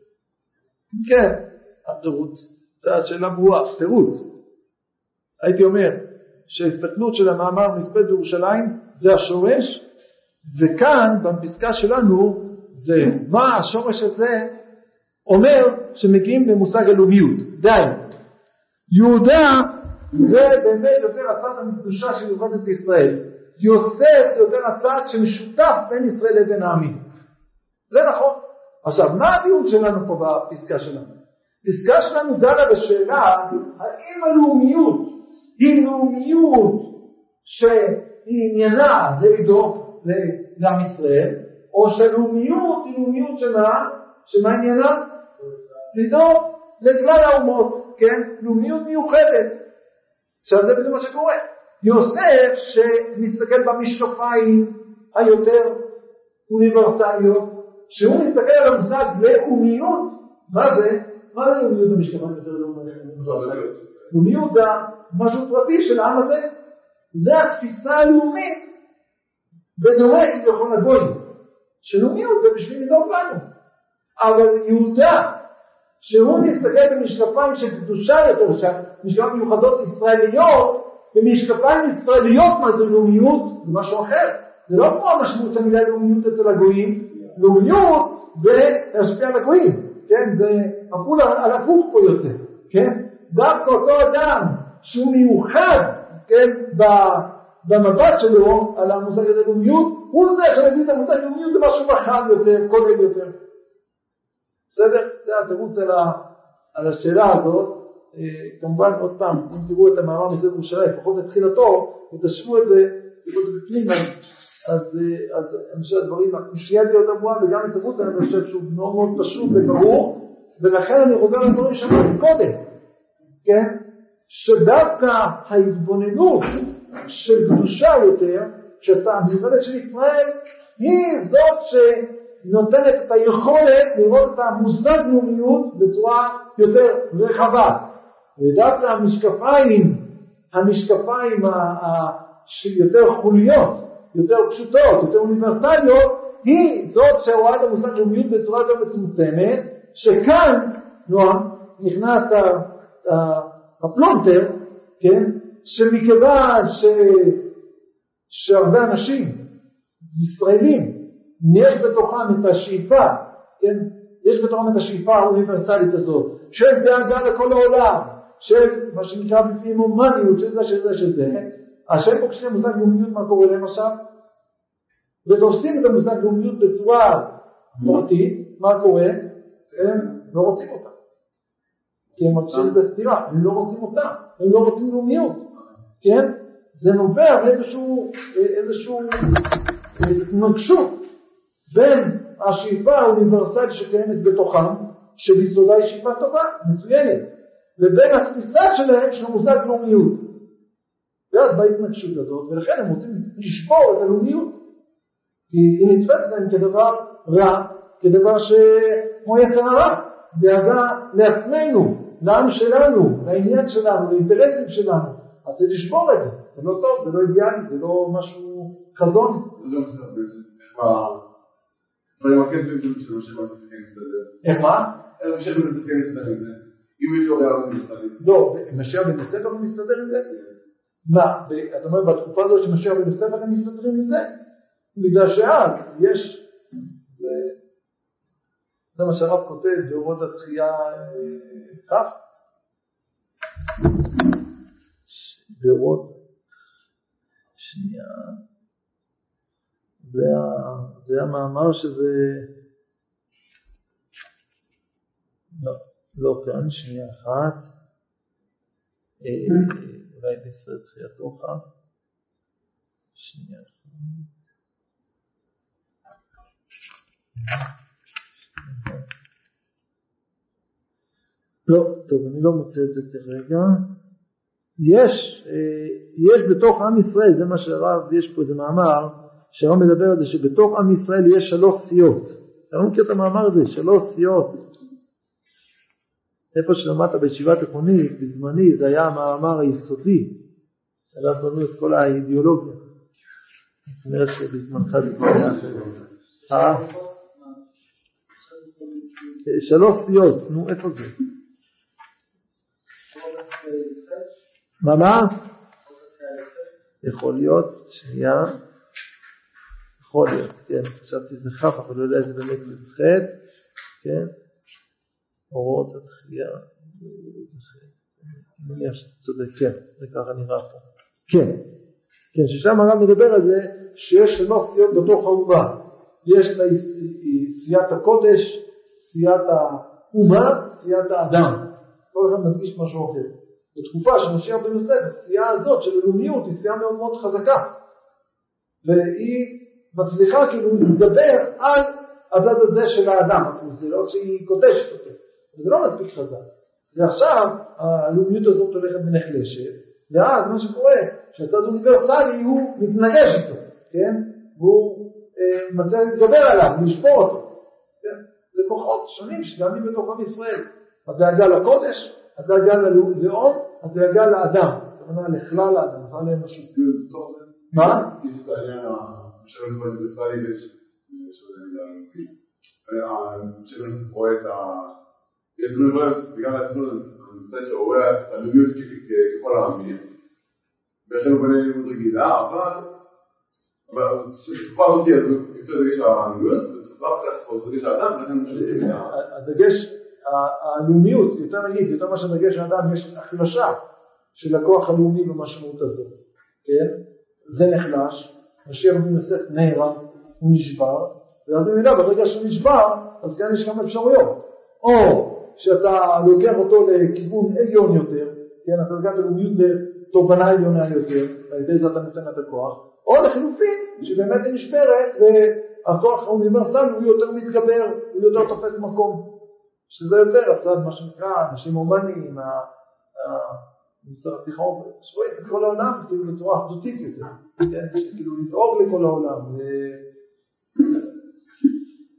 כן, התירוץ, זו השאלה ברורה, תירוץ. הייתי אומר שההסתכלות של המאמר מספד בירושלים זה השורש וכאן בפסקה שלנו זה מה השורש הזה אומר שמגיעים למושג הלאומיות. די. יהודה זה באמת יותר הצד המקדושה של יוחדת ישראל. יוסף זה יותר הצד שמשותף בין ישראל לבין העמים. זה נכון. עכשיו מה הדיון שלנו פה בפסקה שלנו? פסקה שלנו דנה בשאלה האם הלאומיות היא לאומיות שעניינה זה לדאוג לעם ישראל, או שלאומיות היא לאומיות שמה? שמה עניינה? לדאוג לכלל האומות, כן? לאומיות מיוחדת. עכשיו זה בדיוק מה שקורה. יוסף שמסתכל במשקפיים היותר אוניברסליות, שהוא מסתכל על המושג לאומיות, מה זה? מה זה לאומיות במשקפיים יותר לאומיות? לאומיות זה משהו פרטי של העם הזה, זה התפיסה הלאומית בדומה כביכול לגויים, שלאומיות זה בשביל לדאוג לנו, אבל יהודה, שהוא מסתכל במשקפיים של קדושה יותר, משקפיים מיוחדות ישראליות, במשקפיים ישראליות מה זה לאומיות, זה משהו אחר, זה לא כמו המשמעות של המילה לאומיות אצל הגויים, לאומיות זה להשפיע על הגויים, כן, זה הפול על הפוך פה יוצא, כן, דווקא אותו אדם שהוא מיוחד, כן, במבט שלו על המושג הזה לאומיות, הוא זה שמביא את המושג לאומיות למשהו רחב יותר, כולל יותר. בסדר? זה התירוץ על, על השאלה הזאת. אה, כמובן, עוד פעם, אם תראו את המאמר מסביב ירושלים, לפחות לתחילתו, ותשבו את זה, תראו את זה בפנים, אז, אה, אז אני חושב שהדברים, הקושייה תהיה יותר ברורה, וגם התירוץ אני חושב שהוא מאוד מאוד פשוט וברור, ולכן אני חוזר לדברים שאמרתי קודם, כן? שדווקא ההתבוננות של קדושה יותר, שיצאה המיוחדת של ישראל, היא זאת שנותנת את היכולת לראות את המושג לאומיות בצורה יותר רחבה. ודווקא המשקפיים, המשקפיים שיותר חוליות, יותר פשוטות, יותר אוניברסליות, היא זאת שרואה את המושג לאומיות בצורה יותר מצומצמת, שכאן, נועם, נכנס הפלונטר, כן, שמכיוון ש... שהרבה אנשים, ישראלים, יש בתוכם את השאיפה, כן, יש בתוכם את השאיפה האוניברסלית הזאת, של דאגה לכל העולם, של מה שנקרא בפנים הומניות, של זה, של זה, של זה, כשהם פוגשים מושג לאומיות, מה קורה להם עכשיו? ותופסים את המושג לאומיות בצורה פרטית, מה קורה? הם לא רוצים אותה. כי הם מרגישים את זה סתירה, הם לא רוצים אותה, הם לא רוצים לאומיות, כן? זה נובע מאיזשהו איזשהו התנגשות בין השאיפה האוניברסלית שקיימת בתוכם, שביסודה היא שאיפה טובה, מצוינת, לבין התפיסה שלהם של המושג לאומיות. ואז בהתנגשות הזאת, ולכן הם רוצים לשבור את הלאומיות, כי היא נתפסת להם כדבר רע, כדבר שכמו יצר הרע, דאגה לעצמנו, לעם שלנו, לעניין שלנו, לאינטרסים שלנו, אז צריך לשבור את זה, זה לא טוב, זה לא אידיאלי, זה לא משהו חזון. זה לא בסדר דברים הכיפים שלו שמה זה כן מסתדר. איך מה? יוסף כן מסתדר עם זה? אם יש לו רעיון מסתדר. לא, משה בן יוסף לא מסתדר עם זה? מה, אתה אומר בתקופה הזו שמשה בן יוסף הם מסתדרים עם זה? בגלל שאז יש, זה מה שהרב כותב באורות התחייה כ' באורות, שנייה, זה, זה המאמר שזה, לא, לא כאן, שנייה אחת, אה, אולי בסרט תחייתו כ', שנייה אחת. לא, טוב, אני לא מוצא את זה כרגע. יש, אה, יש בתוך עם ישראל, זה מה שהרב, יש פה איזה מאמר, שהרב מדבר על זה שבתוך עם ישראל יש שלוש סיעות. אתה לא מכיר את המאמר הזה, שלוש סיעות. איפה שלמדת בישיבה תיכונית, בזמני, זה היה המאמר היסודי, עליו בנו את כל האידיאולוגיה. כנראה שבזמנך זה כבר היה אחר. אה? שלוש סיעות, נו איפה זה? מה מה? יכול להיות, שנייה, יכול להיות, כן, חשבתי זה כ' אבל לא יודע איזה באמת י"ח, כן, אורות התחייה, אני מניח שאתה צודק, כן, זה ככה נראה פה, כן, כן, ששם הרב מדבר על זה שיש שלוש סיעות בתוך האומה, יש לה סיעת הקודש, סיעת האומה, סיעת האדם, כל אחד מדגיש משהו אחר. בתקופה של משיח בן יוסף, הסיעה הזאת של הלאומיות היא סיעה מאוד מאוד חזקה. והיא מצליחה כאילו לדבר על הצד הזה של האדם, זה לא שהיא קודשת אותו, זה לא מספיק חזק. ועכשיו הלאומיות הזאת הולכת ונחלשת, ואז מה שקורה, שהצד האוניברסלי הוא מתנגש איתו, כן? והוא אה, מצליח להתגבר עליו, לשבור אותו. כן? זה כוחות שונים שקיימים בתוך עם ישראל. הדאגה לקודש, הדאגה ללאום, הדאגה לאדם. הכוונה לכלל האדם, לכלל האנושות. מה? יש את העניין של האוניברסלי ויש של הלמידה הלאומית. של רואה את ה... יש לנו בגלל הסיפור הזה, אני שרואה את הלאומיות ככל העמים. ולכן הוא בונה לימוד רגילה, אבל בתקופה הזאת יותר דגש על הלאומיות, ובתקופה אחרת דגש על האדם, ולכן פשוט... הדגש, הלאומיות, יותר נגיד, יותר מאשר דגש האדם, יש החלשה של הכוח הלאומי במשמעות הזאת, כן? זה נחלש, משיח בן יוסף נהרג, הוא נשבר, ואז ממילא ברגע שהוא נשבר, אז כאן יש כמה אפשרויות. או שאתה לוקח אותו לכיוון עליון יותר, כן, אתה לוקח את הלאומיות לתובנה עליונה יותר, ועל ידי זה אתה נותן את הכוח, או לחילופין, שבאמת היא נשברת והכוח האוניברסלי הוא יותר מתגבר, הוא יותר תופס מקום, שזה יותר הצד, מה שנקרא, אנשים הומניים, המוסר התיכון, שרואים את כל העולם כאילו בצורה אחדותית יותר, כן, כאילו לדאוג לכל העולם,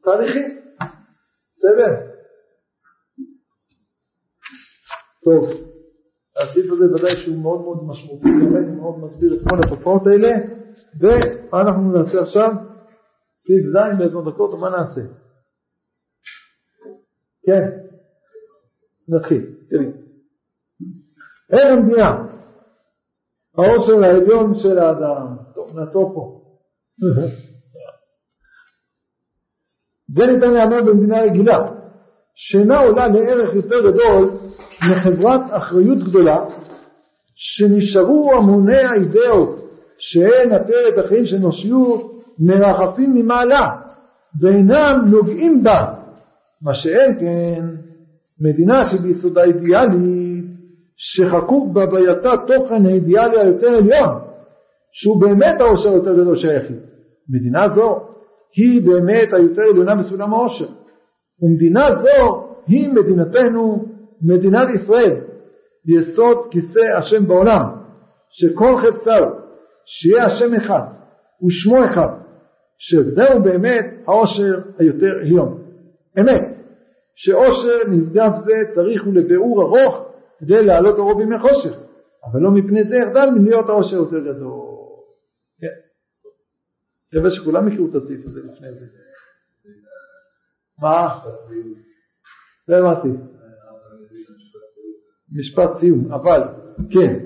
תהליכים, בסדר? טוב, הסעיף הזה ודאי שהוא מאוד מאוד משמעותי, באמת מאוד מסביר את כל התופעות האלה, ומה אנחנו נעשה עכשיו? סעיף ז' בעשר דקות, ומה נעשה? כן, נתחיל, תראי. אין המדינה, העושר העליון של האדם. טוב, נעצור פה. זה ניתן להיאמר במדינה רגילה, שאינה עולה לערך יותר גדול מחברת אחריות גדולה, שנשארו המוני האידאות שהן עטרת החיים של אנושיות מרחפים ממעלה ואינם נוגעים בה, מה שאין כן מדינה שביסודה אידיאלית שחקוק בהווייתה תוכן האידיאלי היותר עליון שהוא באמת העושר היותר גדול של היחיד. מדינה זו היא באמת היותר עליונה בסולם העושר ומדינה זו היא מדינתנו, מדינת ישראל, יסוד כיסא השם בעולם, שכל חפצה שיהיה השם אחד ושמו אחד, שזהו באמת העושר היותר עליון. אמת, שעושר נשגב זה צריך הוא לביאור ארוך כדי להעלות אורו בימי חושך, אבל לא מפני זה יחדל מלהיות העושר יותר גדול. כן. מקווה שכולם מכירו את הסעיף הזה לפני זה. מה? לא הבנתי. משפט סיום, אבל, כן,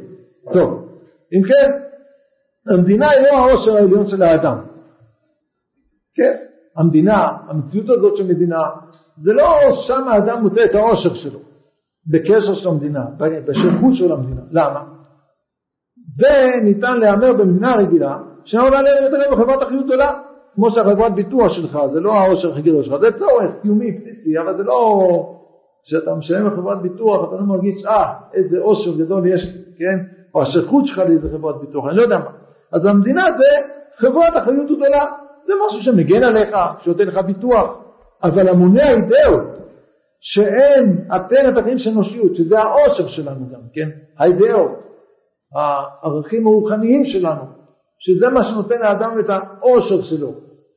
טוב. אם כן, המדינה היא לא העושר העליון של האדם. כן, המדינה, המציאות הזאת של מדינה, זה לא שם האדם מוצא את העושר שלו, בקשר של המדינה, בשייכות של המדינה. למה? זה ניתן להיאמר במדינה רגילה, שעולה יותר בחברת אחריות גדולה. כמו שהחברת ביטוח שלך זה לא העושר הכי גדול שלך, זה צורך קיומי בסיסי, אבל זה לא כשאתה משלם לחברת ביטוח אתה לא מרגיש אה איזה עושר גדול יש, כן, או השייכות שלך לאיזה חברת ביטוח, אני לא יודע מה. אז המדינה זה חברת אחריות גדולה, זה משהו שמגן עליך, שנותן לך ביטוח, אבל המוני האידאות שאין עטרת החיים של אנושיות, שזה העושר שלנו גם, כן, האידאות, הערכים הרוחניים שלנו, שזה מה שנותן לאדם את העושר שלו.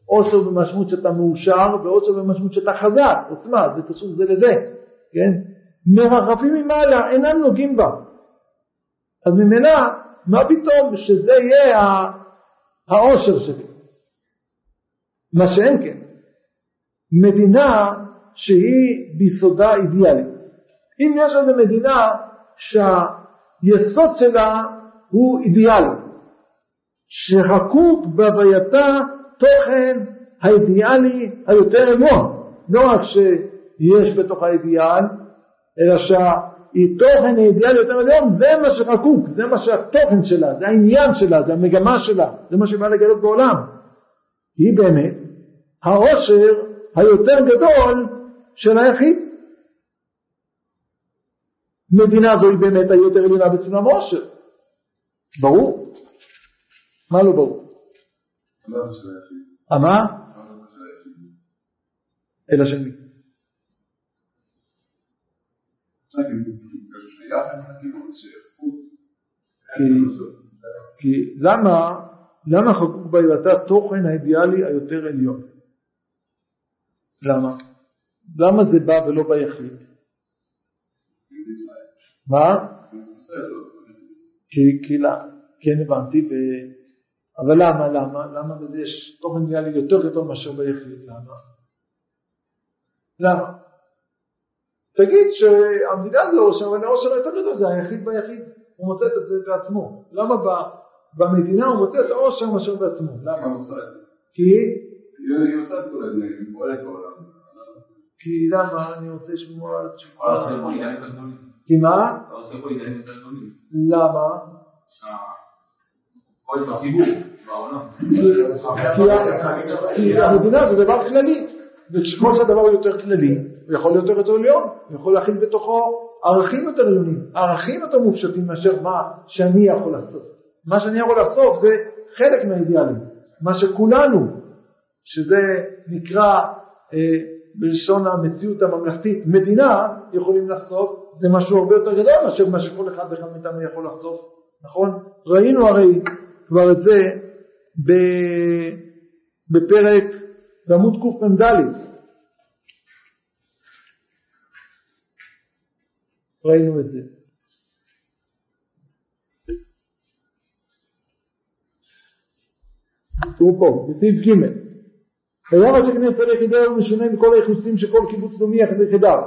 עושר במשמעות שאתה מאושר ועושר במשמעות שאתה חזק, עוצמה, זה קשור זה לזה, כן? מרחפים ממעלה, אינם נוגעים בה. אז ממילא, מה פתאום שזה יהיה העושר שלי? מה שאין כן. מדינה שהיא ביסודה אידיאלית. אם יש איזו מדינה שהיסוד שלה הוא אידיאלי, שחקוק בהווייתה תוכן האידיאלי היותר עליון. לא רק שיש בתוך האידיאל, אלא שהתוכן האידיאלי יותר עליון, זה מה שחקוק, זה מה שהתוכן שלה, זה העניין שלה, זה המגמה שלה, זה מה שבא לגלות בעולם. היא באמת העושר היותר גדול של היחיד. מדינה זו היא באמת היותר עליונה בסולם עושר. ברור. מה לא ברור? מה? אלא של מי? כי למה למה חקוק בהילתה תוכן האידיאלי היותר עליון? למה? למה זה בא ולא ביחיד? מה? כי, לא, כן הבנתי. אבל למה, למה? למה בזה יש תוכן אידיאלי יותר גדול מאשר ביחיד? למה? למה? תגיד שהמדינה זה עושר, אבל העושר היותר גדול זה היחיד ביחיד, הוא מוצא את זה בעצמו. למה במדינה הוא מוצא את העושר מאשר בעצמו? למה? כי, היא עושה את כל הדברים, פועלת בעולם. כי למה אני רוצה לשמוע על כל תשובה? כי מה? אתה רוצה פה עידנים יותר גדולים. למה? כי המדינה זה דבר כללי, וככל שהדבר הוא יותר כללי, הוא יכול להיות יותר עליון, הוא יכול להכיל בתוכו ערכים יותר עליונים, ערכים יותר מופשטים מאשר מה שאני יכול לעשות. מה שאני יכול לעשות זה חלק מהאידיאלים, מה שכולנו, שזה נקרא אה, בלשון המציאות הממלכתית מדינה, יכולים לחשוף, זה משהו הרבה יותר גדול מאשר מה שכל אחד ואחד מאיתנו יכול לחשוף, נכון? ראינו הרי כבר את זה ב- בפרק בעמוד קמ"ד ראינו את זה. תראו פה, בסעיף ג' וירא שכנסת היחידה הוא משונה מכל היחוסים שכל קיבוץ לאומי יחד ליחידה.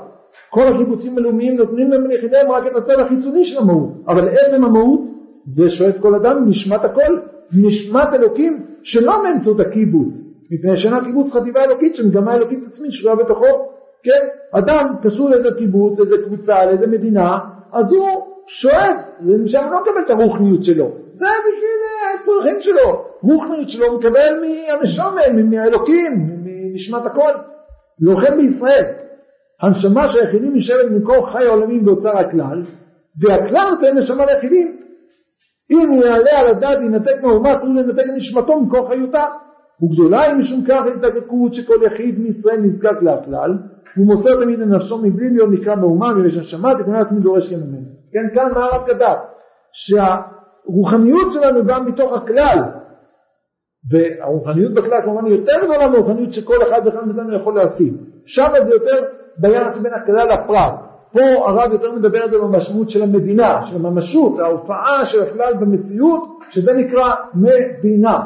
כל הקיבוצים הלאומיים נותנים להם ליחידיהם רק את הצד החיצוני של המהות, אבל עצם המהות זה שואף כל אדם נשמת הכל, נשמת אלוקים שלא באמצעות הקיבוץ, מפני שאינה קיבוץ חטיבה אלוקית שמגמה אלוקית עצמית שרויה בתוכו, כן? אדם קשור לאיזה קיבוץ, לאיזה קבוצה, לאיזה מדינה, אז הוא שואף, שם לא מקבל את הרוחניות שלו, זה בשביל אה, הצרכים שלו, רוחניות שלו הוא מקבל מהנשומן, מהאלוקים, מנשמת הכל, לוחם בישראל. הנשמה של היחידים נשארת במקום חי העולמים באוצר הכלל, והכלל נותן נשמה ליחידים. אם הוא יעלה על הדעת ינתק מהאומה, צריך לנתק את נשמתו ממקום חיותה. וגדולה היא משום כך הזדקקות שכל יחיד מישראל נזקק להכלל, הוא מוסר תמיד לנפשו מבלי להיות נקרא מהאומה, מפני שהנשמה תכונה עצמי דורש כן ממנו. כן, כאן מה הרב כתב? שהרוחניות שלנו גם מתוך הכלל, והרוחניות בכלל כמובן יותר גדולה מהרוחניות שכל אחד ואחד מאיתנו יכול להשיג. שם זה יותר ביחס בין הכלל לפרט. פה הרב יותר מדבר על זה במשמעות של המדינה, של הממשות, ההופעה של הכלל במציאות, שזה נקרא מדינה.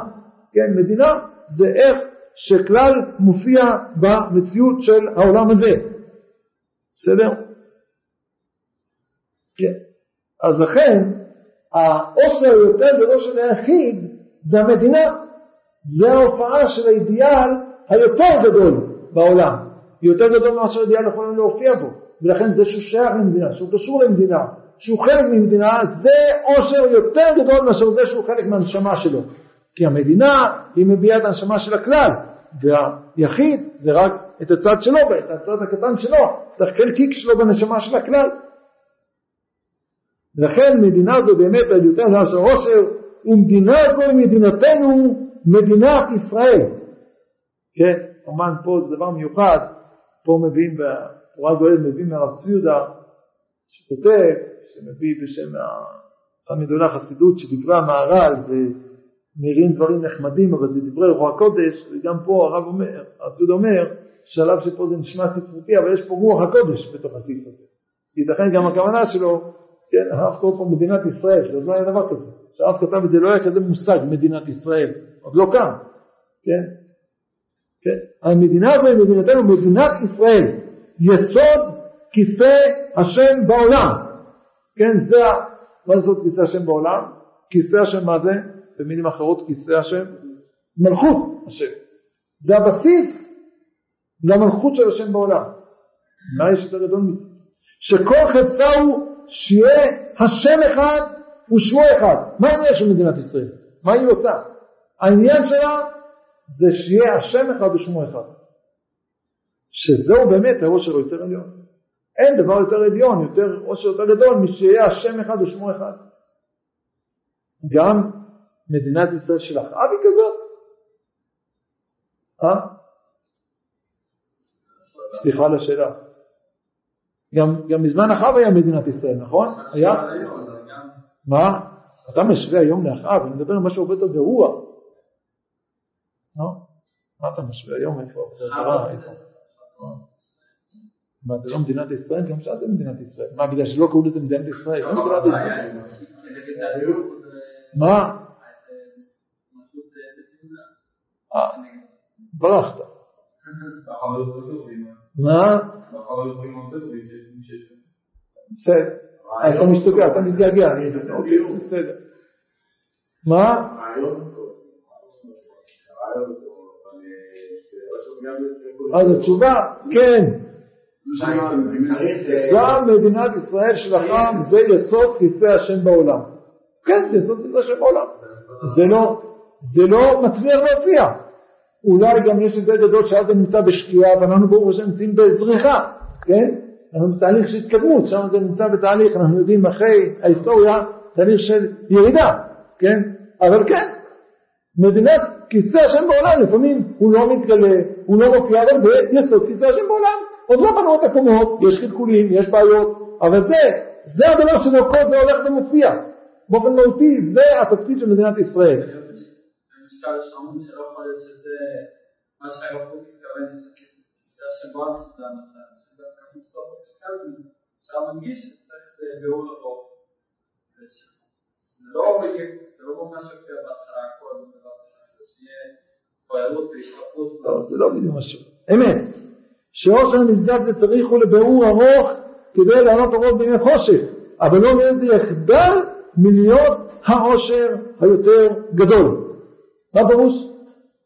כן, מדינה זה איך שכלל מופיע במציאות של העולם הזה. בסדר? כן. אז לכן, העושר היותר גדול של היחיד זה המדינה. זה ההופעה של האידיאל היותר גדול בעולם. יותר גדול מאשר אידיאל יכול להופיע בו. ולכן זה שהוא שייך למדינה, שהוא קשור למדינה, שהוא חלק ממדינה, זה עושר יותר גדול מאשר זה שהוא חלק מהנשמה שלו. כי המדינה היא מביעה את הנשמה של הכלל, והיחיד זה רק את הצד שלו, את הצד הקטן שלו, את החלקיק שלו בנשמה של הכלל. לכן מדינה זו באמת יותר גדולה של עושר, ומדינה זו היא מדינתנו, מדינת ישראל. כן, כמובן פה זה דבר מיוחד, פה מביאים בתורה הגואלת, מביאים מהרב צבי יהודה, שכותב, שמביא בשם אחד מגדולי החסידות, שדברי המהר"ל זה נראים דברים נחמדים, אבל זה דברי רוח הקודש, וגם פה הרב אומר, הרב צבי יהודה אומר, שלב שפה זה נשמע ספרותי, אבל יש פה רוח הקודש בתוך הסעיף הזה. ייתכן גם הכוונה שלו, כן, הרב קורא פה מדינת ישראל, שזה לא היה דבר כזה. כשהרב כתב את זה לא היה כזה מושג מדינת ישראל, עוד לא קם, כן? כן? המדינה הזו היא מדינתנו, מדינת ישראל, יסוד כיסא השם בעולם. כן, זה, מה זה יסוד כיסא השם בעולם? כיסא השם מה זה? במילים אחרות כיסא השם? מלכות השם. זה הבסיס למלכות של השם בעולם. מה יש יותר גדול מזה? שכל חפצה הוא שיהיה השם אחד ושמו אחד. מה העניין של מדינת ישראל? מה היא עושה? העניין שלה זה שיהיה השם אחד ושמו אחד. שזהו באמת העושר היותר עליון. אין דבר יותר עליון, יותר עושר יותר גדול משיהיה השם אחד ושמו אחד. גם מדינת ישראל של היא כזאת? אה? סליחה על השאלה. גם, גם מזמן אחאב היה מדינת ישראל, נכון? היה? מה? אתה משווה היום לאחאב, אני מדבר על משהו הרבה יותר גרוע. לא? מה אתה משווה היום איפה? איפה? מה זה לא מדינת ישראל? גם שאלת מדינת ישראל. מה בגלל שלא קראו לזה מדינת ישראל? לא מדינת ישראל. מה? אה, ברחת. מה? בסדר. אתה משתגע, אתה מתגעגע, אני אוקיי, בסדר. מה? אז התשובה, כן. גם מדינת ישראל שלכם זה יסוד כיסא השם בעולם. כן, זה יסוד כיסא השם בעולם. זה לא, זה לא מצליח להופיע. אולי גם יש הבדל גדול שאז זה נמצא בשקיעה ואנחנו ברוך השם נמצאים בזריחה, כן? אנחנו בתהליך של התקדמות, שם זה נמצא בתהליך, אנחנו יודעים אחרי ההיסטוריה, תהליך של ירידה, כן? אבל כן, מדינת כיסא השם בעולם, לפעמים הוא לא מתגלה, הוא לא מופיע, אבל זה יסוד כיסא השם בעולם. עוד לא בנו את הקומות, יש חלקולים, יש בעיות, אבל זה, זה הדבר שדרכו זה הולך ומופיע. באופן מהותי, זה התפקיד של מדינת ישראל. מה שהרב קוק התכוון כיסא השם הפסקה אפשר להנגיש שצריך ביאור ארוך. זה לא יהיה, זה לא ממש יופיע בהתחלה הכל. לא, זה לא בדיוק משהו. אמת. שעושר המסגד זה צריך הוא לבירור ארוך כדי לענות אורות בימי חושך, אבל לא מאיזה יחדל מלהיות העושר היותר גדול. מה פירוש?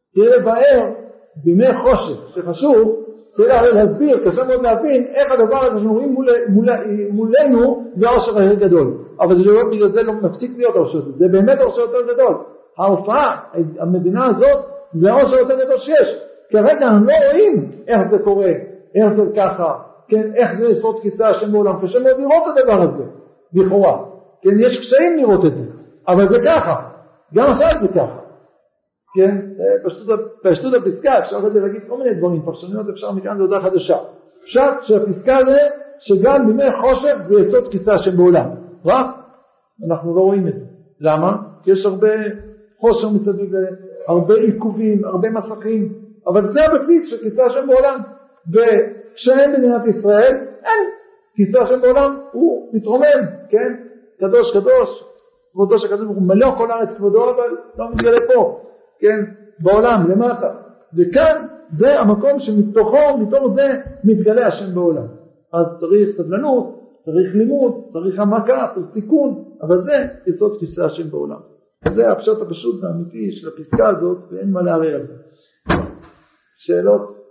צריך לבאר בימי חושך, שחשוב, צריך להסביר, קשה מאוד להבין איך הדבר הזה רואים מול, מול, מולנו זה העושר היותר גדול. אבל זה לא, בגלל זה לא מפסיק להיות העושר, זה באמת העושר יותר גדול. ההופעה, המדינה הזאת, זה העושר היותר גדול שיש. כרגע אנחנו לא רואים איך זה קורה, איך זה ככה, כן, איך זה יסוד כיסא השם בעולם, קשה מאוד לראות את הדבר הזה, לכאורה, כן, יש קשיים לראות את זה, אבל זה ככה, גם עכשיו זה ככה, כן, פשטות, פשטות הפסקה, אפשר אחרי להגיד כל מיני דברים, פרשנויות אפשר מכאן להודעה חדשה, פשט שהפסקה זה שגם בימי חושך זה יסוד כיסא השם בעולם, רק אנחנו לא רואים את זה, למה? כי יש הרבה חושר מסביב, הרבה עיכובים, הרבה מסכים, אבל זה הבסיס של כיסא השם בעולם. וכשאין מדינת ישראל, אין. כיסא השם בעולם הוא מתרומם, כן? קדוש קדוש, כבודו של הקדוש ברוך הוא מלא כל הארץ כבודו, אבל לא מתגלה פה, כן? בעולם, למטה. וכאן זה המקום שמתוכו, מתוך זה מתגלה השם בעולם. אז צריך סבלנות, צריך לימוד, צריך העמקה, צריך תיקון, אבל זה יסוד כיסא השם בעולם. זה הפשט הפשוט והאמיתי של הפסקה הזאת, ואין מה לערער על זה. שאלות?